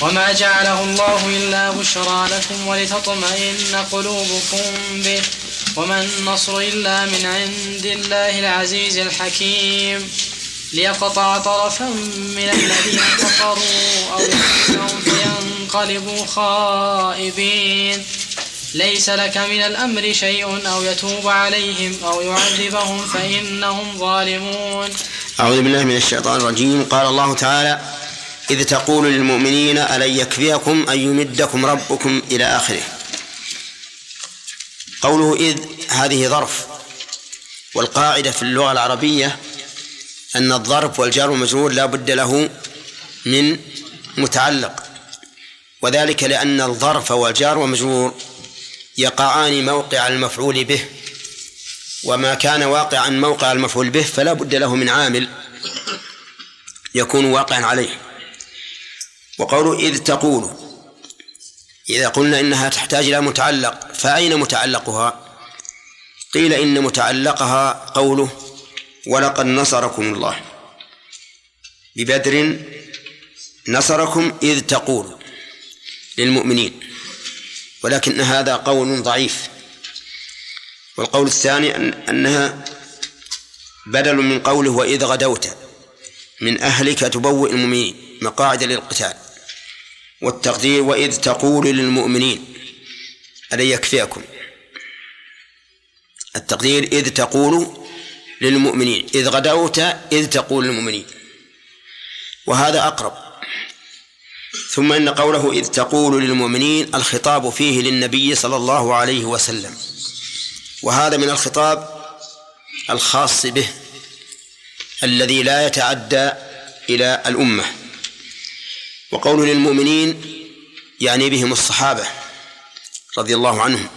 وما جعله الله إلا بشرى لكم ولتطمئن قلوبكم به. وما النصر إلا من عند الله العزيز الحكيم. ليقطع طرفا من الذين كفروا أو يحبسهم فينقلبوا خائبين. ليس لك من الأمر شيء أو يتوب عليهم أو يعذبهم فإنهم ظالمون. أعوذ بالله من الشيطان الرجيم. قال الله تعالى إذ تقول للمؤمنين ألن يكفيكم أن يمدكم ربكم إلى آخره؟ قوله إذ هذه ظرف. والقاعدة في اللغة العربية أن الظرف والجار والمجرور لا بد له من متعلق. وذلك لأن الظرف والجار والمجرور يقعان موقع المفعول به. وما كان واقعا موقع المفعول به فلا بد له من عامل يكون واقعا عليه. وقوله إذ تقول. إذا قلنا إنها تحتاج إلى متعلق فأين متعلقها؟ قيل إن متعلقها قوله ولقد نصركم الله. ببدر نصركم إذ تقول للمؤمنين. ولكن هذا قول ضعيف. والقول الثاني أن أنها بدل من قوله وإذ غدوت من أهلك تبوئ المؤمنين مقاعد للقتال. والتقدير وإذ تقول للمؤمنين ألن يكفيكم التقدير إذ تقول للمؤمنين إذ غدوت إذ تقول للمؤمنين. وهذا أقرب. ثم إن قوله إذ تقول للمؤمنين الخطاب فيه للنبي صلى الله عليه وسلم. وهذا من الخطاب الخاص به الذي لا يتعدى إلى الأمة. وقول للمؤمنين يعني بهم الصحابة رضي الله عنهم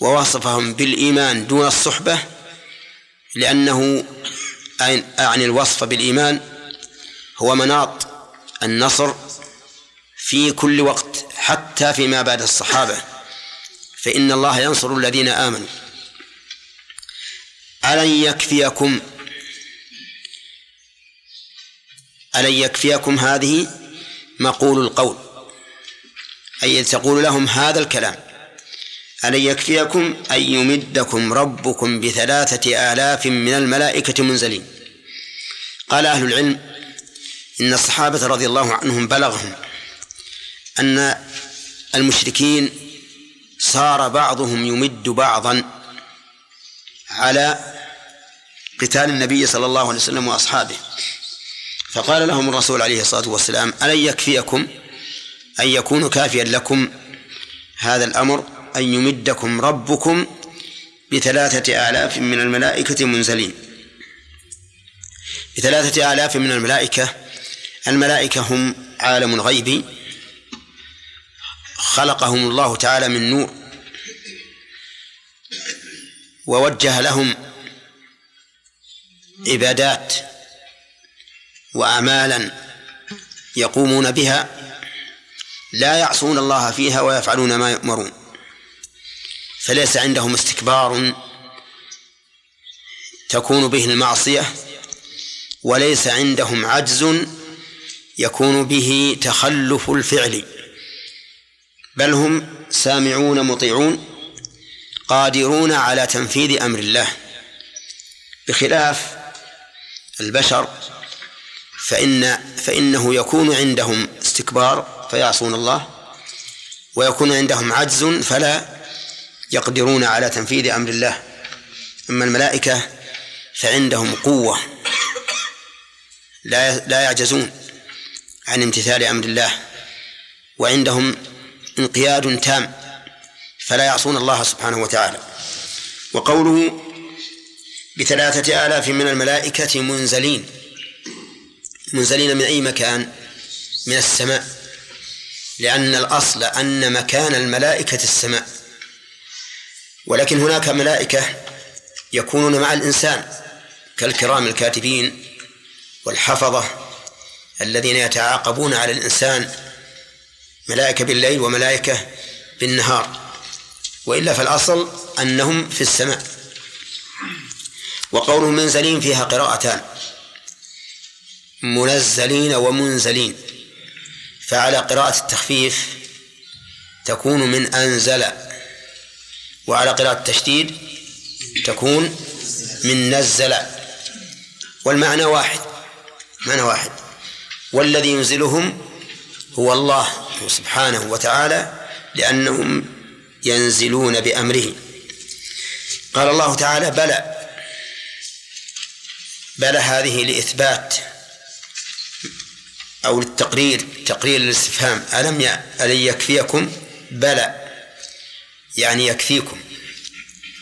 ووصفهم بالإيمان دون الصحبة لأنه أعني الوصف بالإيمان هو مناط النصر في كل وقت حتى فيما بعد الصحابة. فإن الله ينصر الذين آمنوا. ألن يكفيكم ألن يكفيكم هذه؟ مقول القول أي تقول لهم هذا الكلام ألن يكفيكم أن يمدكم ربكم بثلاثة آلاف من الملائكة منزلين؟ قال أهل العلم إن الصحابة رضي الله عنهم بلغهم أن المشركين صار بعضهم يمد بعضا على قتال النبي صلى الله عليه وسلم وأصحابه. فقال لهم الرسول عليه الصلاة والسلام ألن يكفيكم أن يكون كافيا لكم هذا الأمر أن يمدكم ربكم بثلاثة آلاف من الملائكة منزلين. بثلاثة آلاف من الملائكة الملائكة هم عالم غيبي خلقهم الله تعالى من نور ووجه لهم عبادات وأعمالا يقومون بها لا يعصون الله فيها ويفعلون ما يؤمرون. فليس عندهم استكبار تكون به المعصية وليس عندهم عجز يكون به تخلف الفعل. بل هم سامعون مطيعون قادرون على تنفيذ أمر الله. بخلاف البشر فإن فإنه يكون عندهم استكبار فيعصون الله. ويكون عندهم عجز فلا يقدرون على تنفيذ أمر الله. أما الملائكة فعندهم قوة لا لا يعجزون عن امتثال أمر الله. وعندهم انقياد تام فلا يعصون الله سبحانه وتعالى. وقوله بثلاثة آلاف من الملائكة منزلين. منزلين من أي مكان؟ من السماء. لأن الأصل أن مكان الملائكة السماء. ولكن هناك ملائكة يكونون مع الإنسان كالكرام الكاتبين والحفظة الذين يتعاقبون على الإنسان ملائكة بالليل وملائكة بالنهار. وإلا فالأصل أنهم في السماء. وقوله منزلين فيها قراءتان. منزلين ومنزلين. فعلى قراءة التخفيف تكون من أنزل وعلى قراءة التشديد تكون من نزل. والمعنى واحد معنى واحد. والذي ينزلهم هو الله سبحانه وتعالى لأنهم ينزلون بأمره. قال الله تعالى بلى بلى هذه لإثبات أو للتقرير تقرير الاستفهام ألم ي... ألن يكفيكم؟ بلى. يعني يكفيكم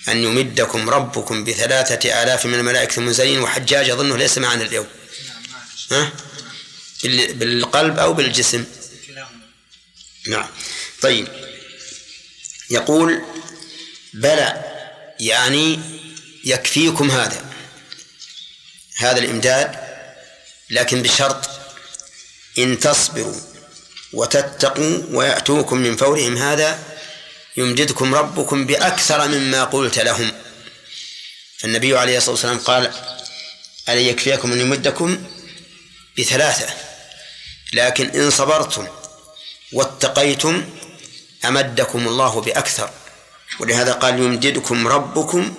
أن يمدكم ربكم بثلاثة آلاف من الملائكة المنزلين وحجاج أظنه ليس معنا اليوم. ها؟ بالقلب أو بالجسم؟ نعم. طيب. يقول بلى يعني يكفيكم هذا هذا الإمداد لكن بشرط إن تصبروا وتتقوا ويأتوكم من فورهم هذا يمددكم ربكم بأكثر مما قلت لهم. فالنبي عليه الصلاة والسلام قال ألن يكفيكم أن يمدكم؟ بثلاثة. لكن إن صبرتم واتقيتم أمدكم الله بأكثر. ولهذا قال يمددكم ربكم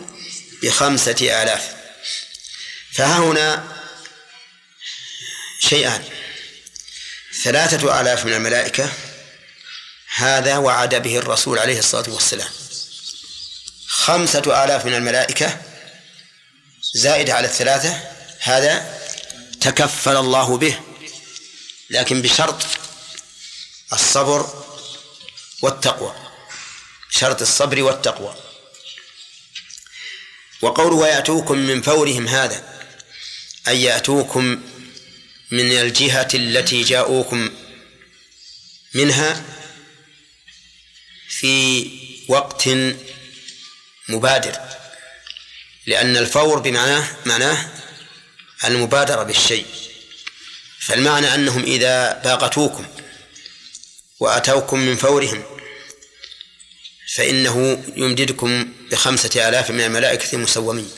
بخمسة آلاف. فها هنا شيئان. ثلاثة آلاف من الملائكة هذا وعد به الرسول عليه الصلاة والسلام. خمسة آلاف من الملائكة زائدة على الثلاثة هذا تكفل الله به لكن بشرط الصبر والتقوى شرط الصبر والتقوى. وقوله ويأتوكم من فورهم هذا أن يأتوكم من الجهة التي جاءوكم منها في وقت مبادر لأن الفور بمعناه معناه المبادرة بالشيء. فالمعنى أنهم إذا باغتوكم وأتوكم من فورهم فإنه يمددكم بخمسة آلاف من الملائكة المسومين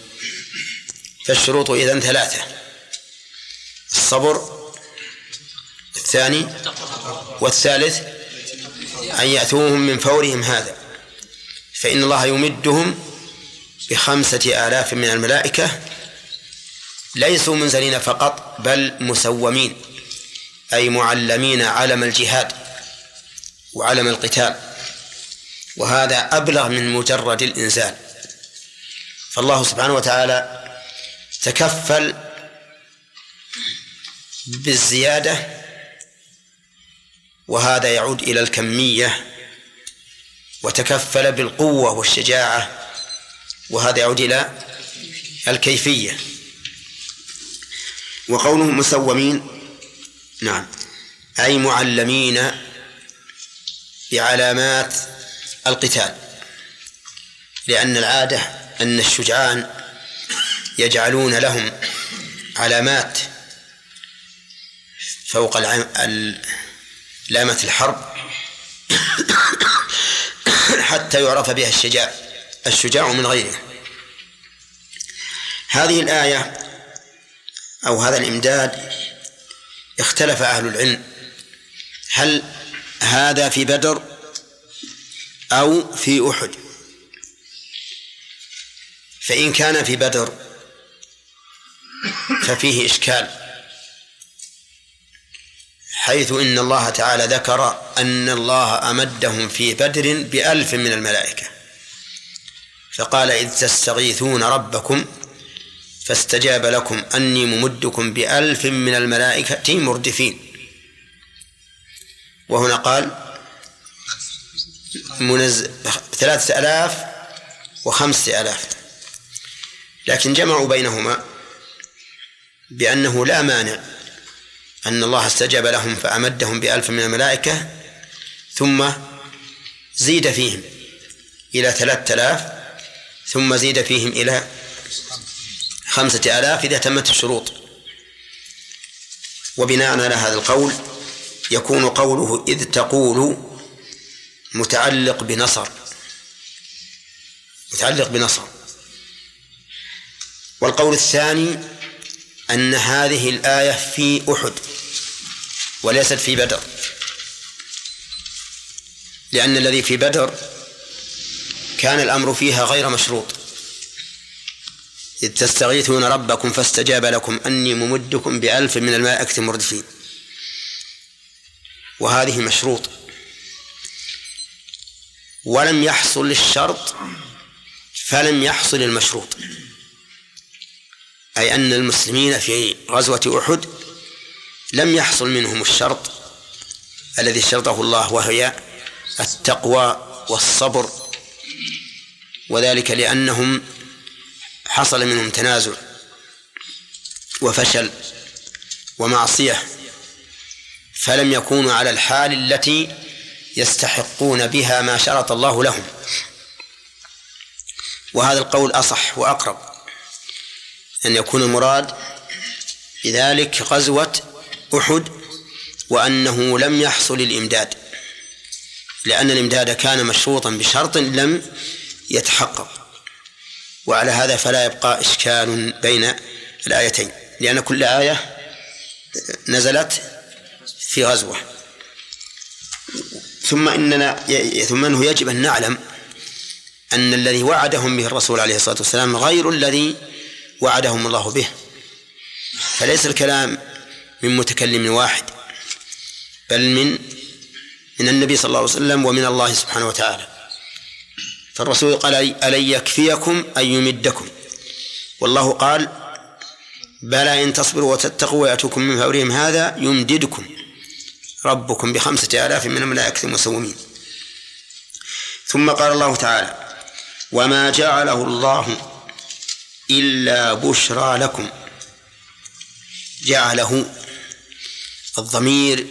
فالشروط إذن ثلاثة. الصبر الثاني والثالث أن يأتوهم من فورهم هذا. فإن الله يمدهم بخمسة آلاف من الملائكة ليسوا منزلين فقط بل مسومين أي معلمين علم الجهاد وعلم القتال. وهذا أبلغ من مجرد الإنزال. فالله سبحانه وتعالى تكفل بالزيادة وهذا يعود إلى الكمية وتكفل بالقوة والشجاعة وهذا يعود إلى الكيفية. وقوله مسومين نعم أي معلمين بعلامات القتال لأن العادة أن الشجعان يجعلون لهم علامات فوق لامة الحرب. حتى يعرف بها الشجاع الشجاع من غيره. هذه الآية أو هذا الإمداد اختلف أهل العلم. هل هذا في بدر أو في أحد؟ فإن كان في بدر ففيه إشكال. حيث إن الله تعالى ذكر أن الله أمدهم في بدر بألف من الملائكة. فقال إذ تستغيثون ربكم فاستجاب لكم أني ممدكم بألف من الملائكة مردفين. وهنا قال منز... ثلاثة آلاف وخمسة آلاف. لكن جمعوا بينهما بأنه لا مانع أن الله استجاب لهم فأمدهم بألف من الملائكة ثم زيد فيهم إلى ثلاثة آلاف ثم زيد فيهم إلى خمسة آلاف إذا تمت الشروط. وبناء على هذا القول يكون قوله إذ تقول متعلق بنصر متعلق بنصر. والقول الثاني أن هذه الآية في أحد وليست في بدر. لأن الذي في بدر كان الأمر فيها غير مشروط. إذ تستغيثون ربكم فاستجاب لكم أني ممدكم بألف من الملائكة مردفين. وهذه مشروط. ولم يحصل الشرط فلم يحصل المشروط. أي أن المسلمين في غزوة أحد لم يحصل منهم الشرط الذي شرطه الله وهي التقوى والصبر وذلك لأنهم حصل منهم تنازع وفشل ومعصية فلم يكونوا على الحال التي يستحقون بها ما شرط الله لهم. وهذا القول أصح وأقرب. أن يكون المراد بذلك غزوة أحد وأنه لم يحصل الإمداد لأن الإمداد كان مشروطا بشرط لم يتحقق. وعلى هذا فلا يبقى إشكال بين الآيتين لأن كل آية نزلت في غزوة. ثم إننا ثم أنه يجب أن نعلم أن الذي وعدهم به الرسول عليه الصلاة والسلام غير الذي وعدهم الله به. فليس الكلام من متكلم واحد بل من من النبي صلى الله عليه وسلم ومن الله سبحانه وتعالى. فالرسول قال ألن يكفيكم أن يمدكم. والله قال بلى إن تصبروا وتتقوا ويأتوكم من فورهم هذا يمددكم. ربكم بخمسة آلاف من الملائكة المسومين ثم قال الله تعالى وما جعله الله إلا بشرى لكم. جعله الضمير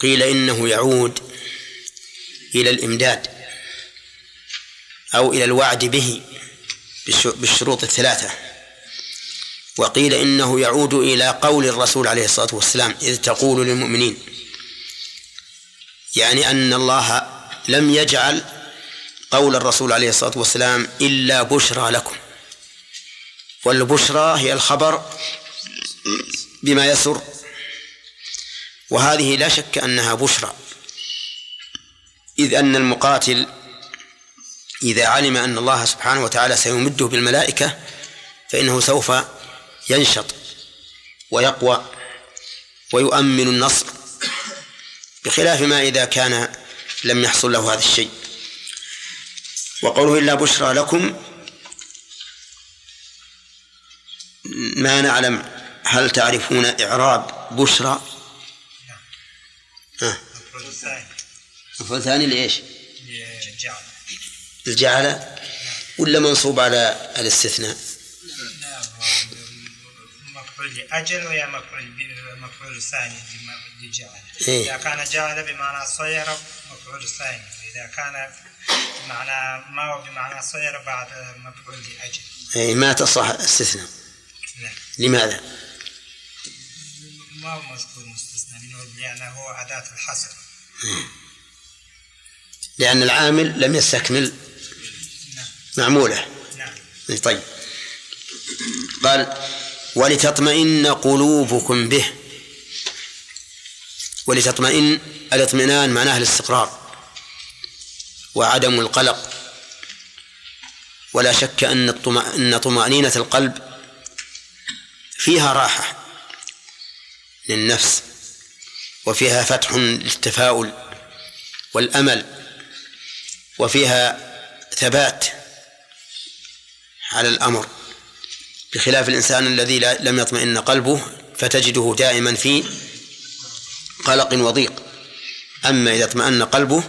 قيل إنه يعود إلى الإمداد أو إلى الوعد به بالشروط الثلاثة. وقيل إنه يعود إلى قول الرسول عليه الصلاة والسلام إذ تقول للمؤمنين يعني أن الله لم يجعل قول الرسول عليه الصلاة والسلام إلا بشرى لكم. والبشرى هي الخبر بما يسر وهذه لا شك أنها بشرى إذ أن المقاتل إذا علم أن الله سبحانه وتعالى سيمده بالملائكة فإنه سوف ينشط ويقوى ويؤمن النصر بخلاف ما إذا كان لم يحصل له هذا الشيء. وقوله إلا بشرى لكم ما نعلم هل تعرفون إعراب بشرى؟ ها. مفعول ثاني لإيش؟ الجعل ولا منصوب على الاستثناء؟ مفعول لأجل ويا مفعول مفعول ثاني لجعل إيه. إذا كان جعل بمعنى صير مفعول ثاني. وإذا كان بمعنى ما هو بمعنى صير بعد مفعول لأجل. أي ما تصح استثناء لماذا؟ ما هو مذكور مستثنى منه لأنه هو أداة الحصر. لأن العامل لم يستكمل معموله. نعم. طيب. قال ولتطمئن قلوبكم به. ولتطمئن الاطمئنان معناه الاستقرار وعدم القلق. ولا شك أن طمأنينة القلب فيها راحة للنفس وفيها فتح للتفاؤل والأمل وفيها ثبات على الأمر. بخلاف الإنسان الذي لم يطمئن قلبه فتجده دائما في قلق وضيق. أما إذا اطمأن قلبه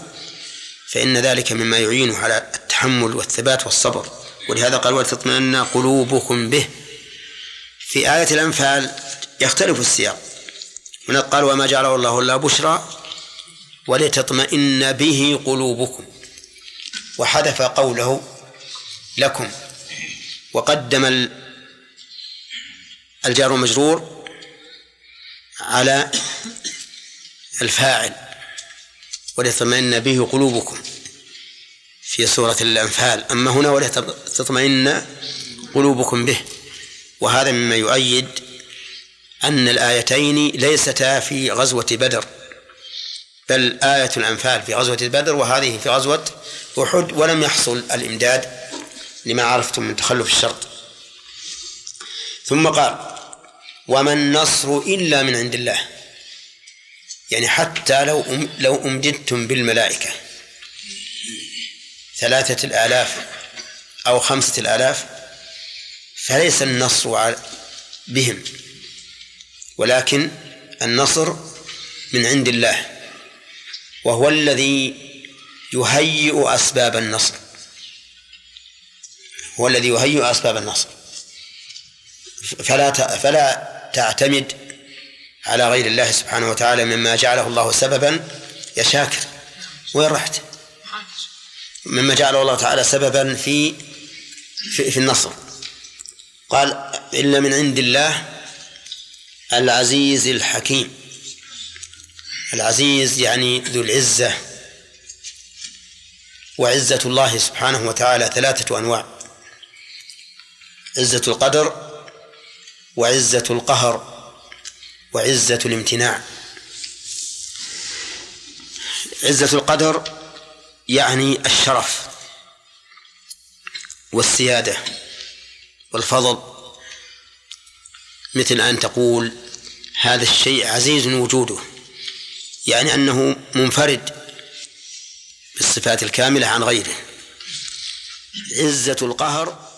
فإن ذلك مما يعينه على التحمل والثبات والصبر. ولهذا قال ولتطمئن قلوبكم به في آية الأنفال يختلف السياق. من قال وما جعله الله إلا بشرى ولتطمئن به قلوبكم. وحذف قوله لكم. وقدم الجار المجرور على الفاعل ولتطمئن به قلوبكم في سورة الأنفال. أما هنا ولتطمئن قلوبكم به. وهذا مما يؤيد أن الآيتين ليستا في غزوة بدر بل آية الأنفال في غزوة بدر وهذه في غزوة أحد ولم يحصل الإمداد لما عرفتم من تخلف الشرط. ثم قال وما النصر إلا من عند الله. يعني حتى لو أم لو أمددتم بالملائكة ثلاثة الآلاف أو خمسة الآلاف فليس النصر بهم. ولكن النصر من عند الله. وهو الذي يهيئ أسباب النصر. هو الذي يهيئ أسباب النصر. فلا فلا تعتمد على غير الله سبحانه وتعالى مما جعله الله سببا. يا شاكر وين رحت؟ مما جعله الله تعالى سببا في في, في النصر. قال إلا من عند الله العزيز الحكيم. العزيز يعني ذو العزة وعزة الله سبحانه وتعالى ثلاثة أنواع عزة القدر وعزة القهر وعزة الامتناع. عزة القدر يعني الشرف والسيادة. والفضل مثل أن تقول هذا الشيء عزيز وجوده يعني أنه منفرد بالصفات الكاملة عن غيره. عزة القهر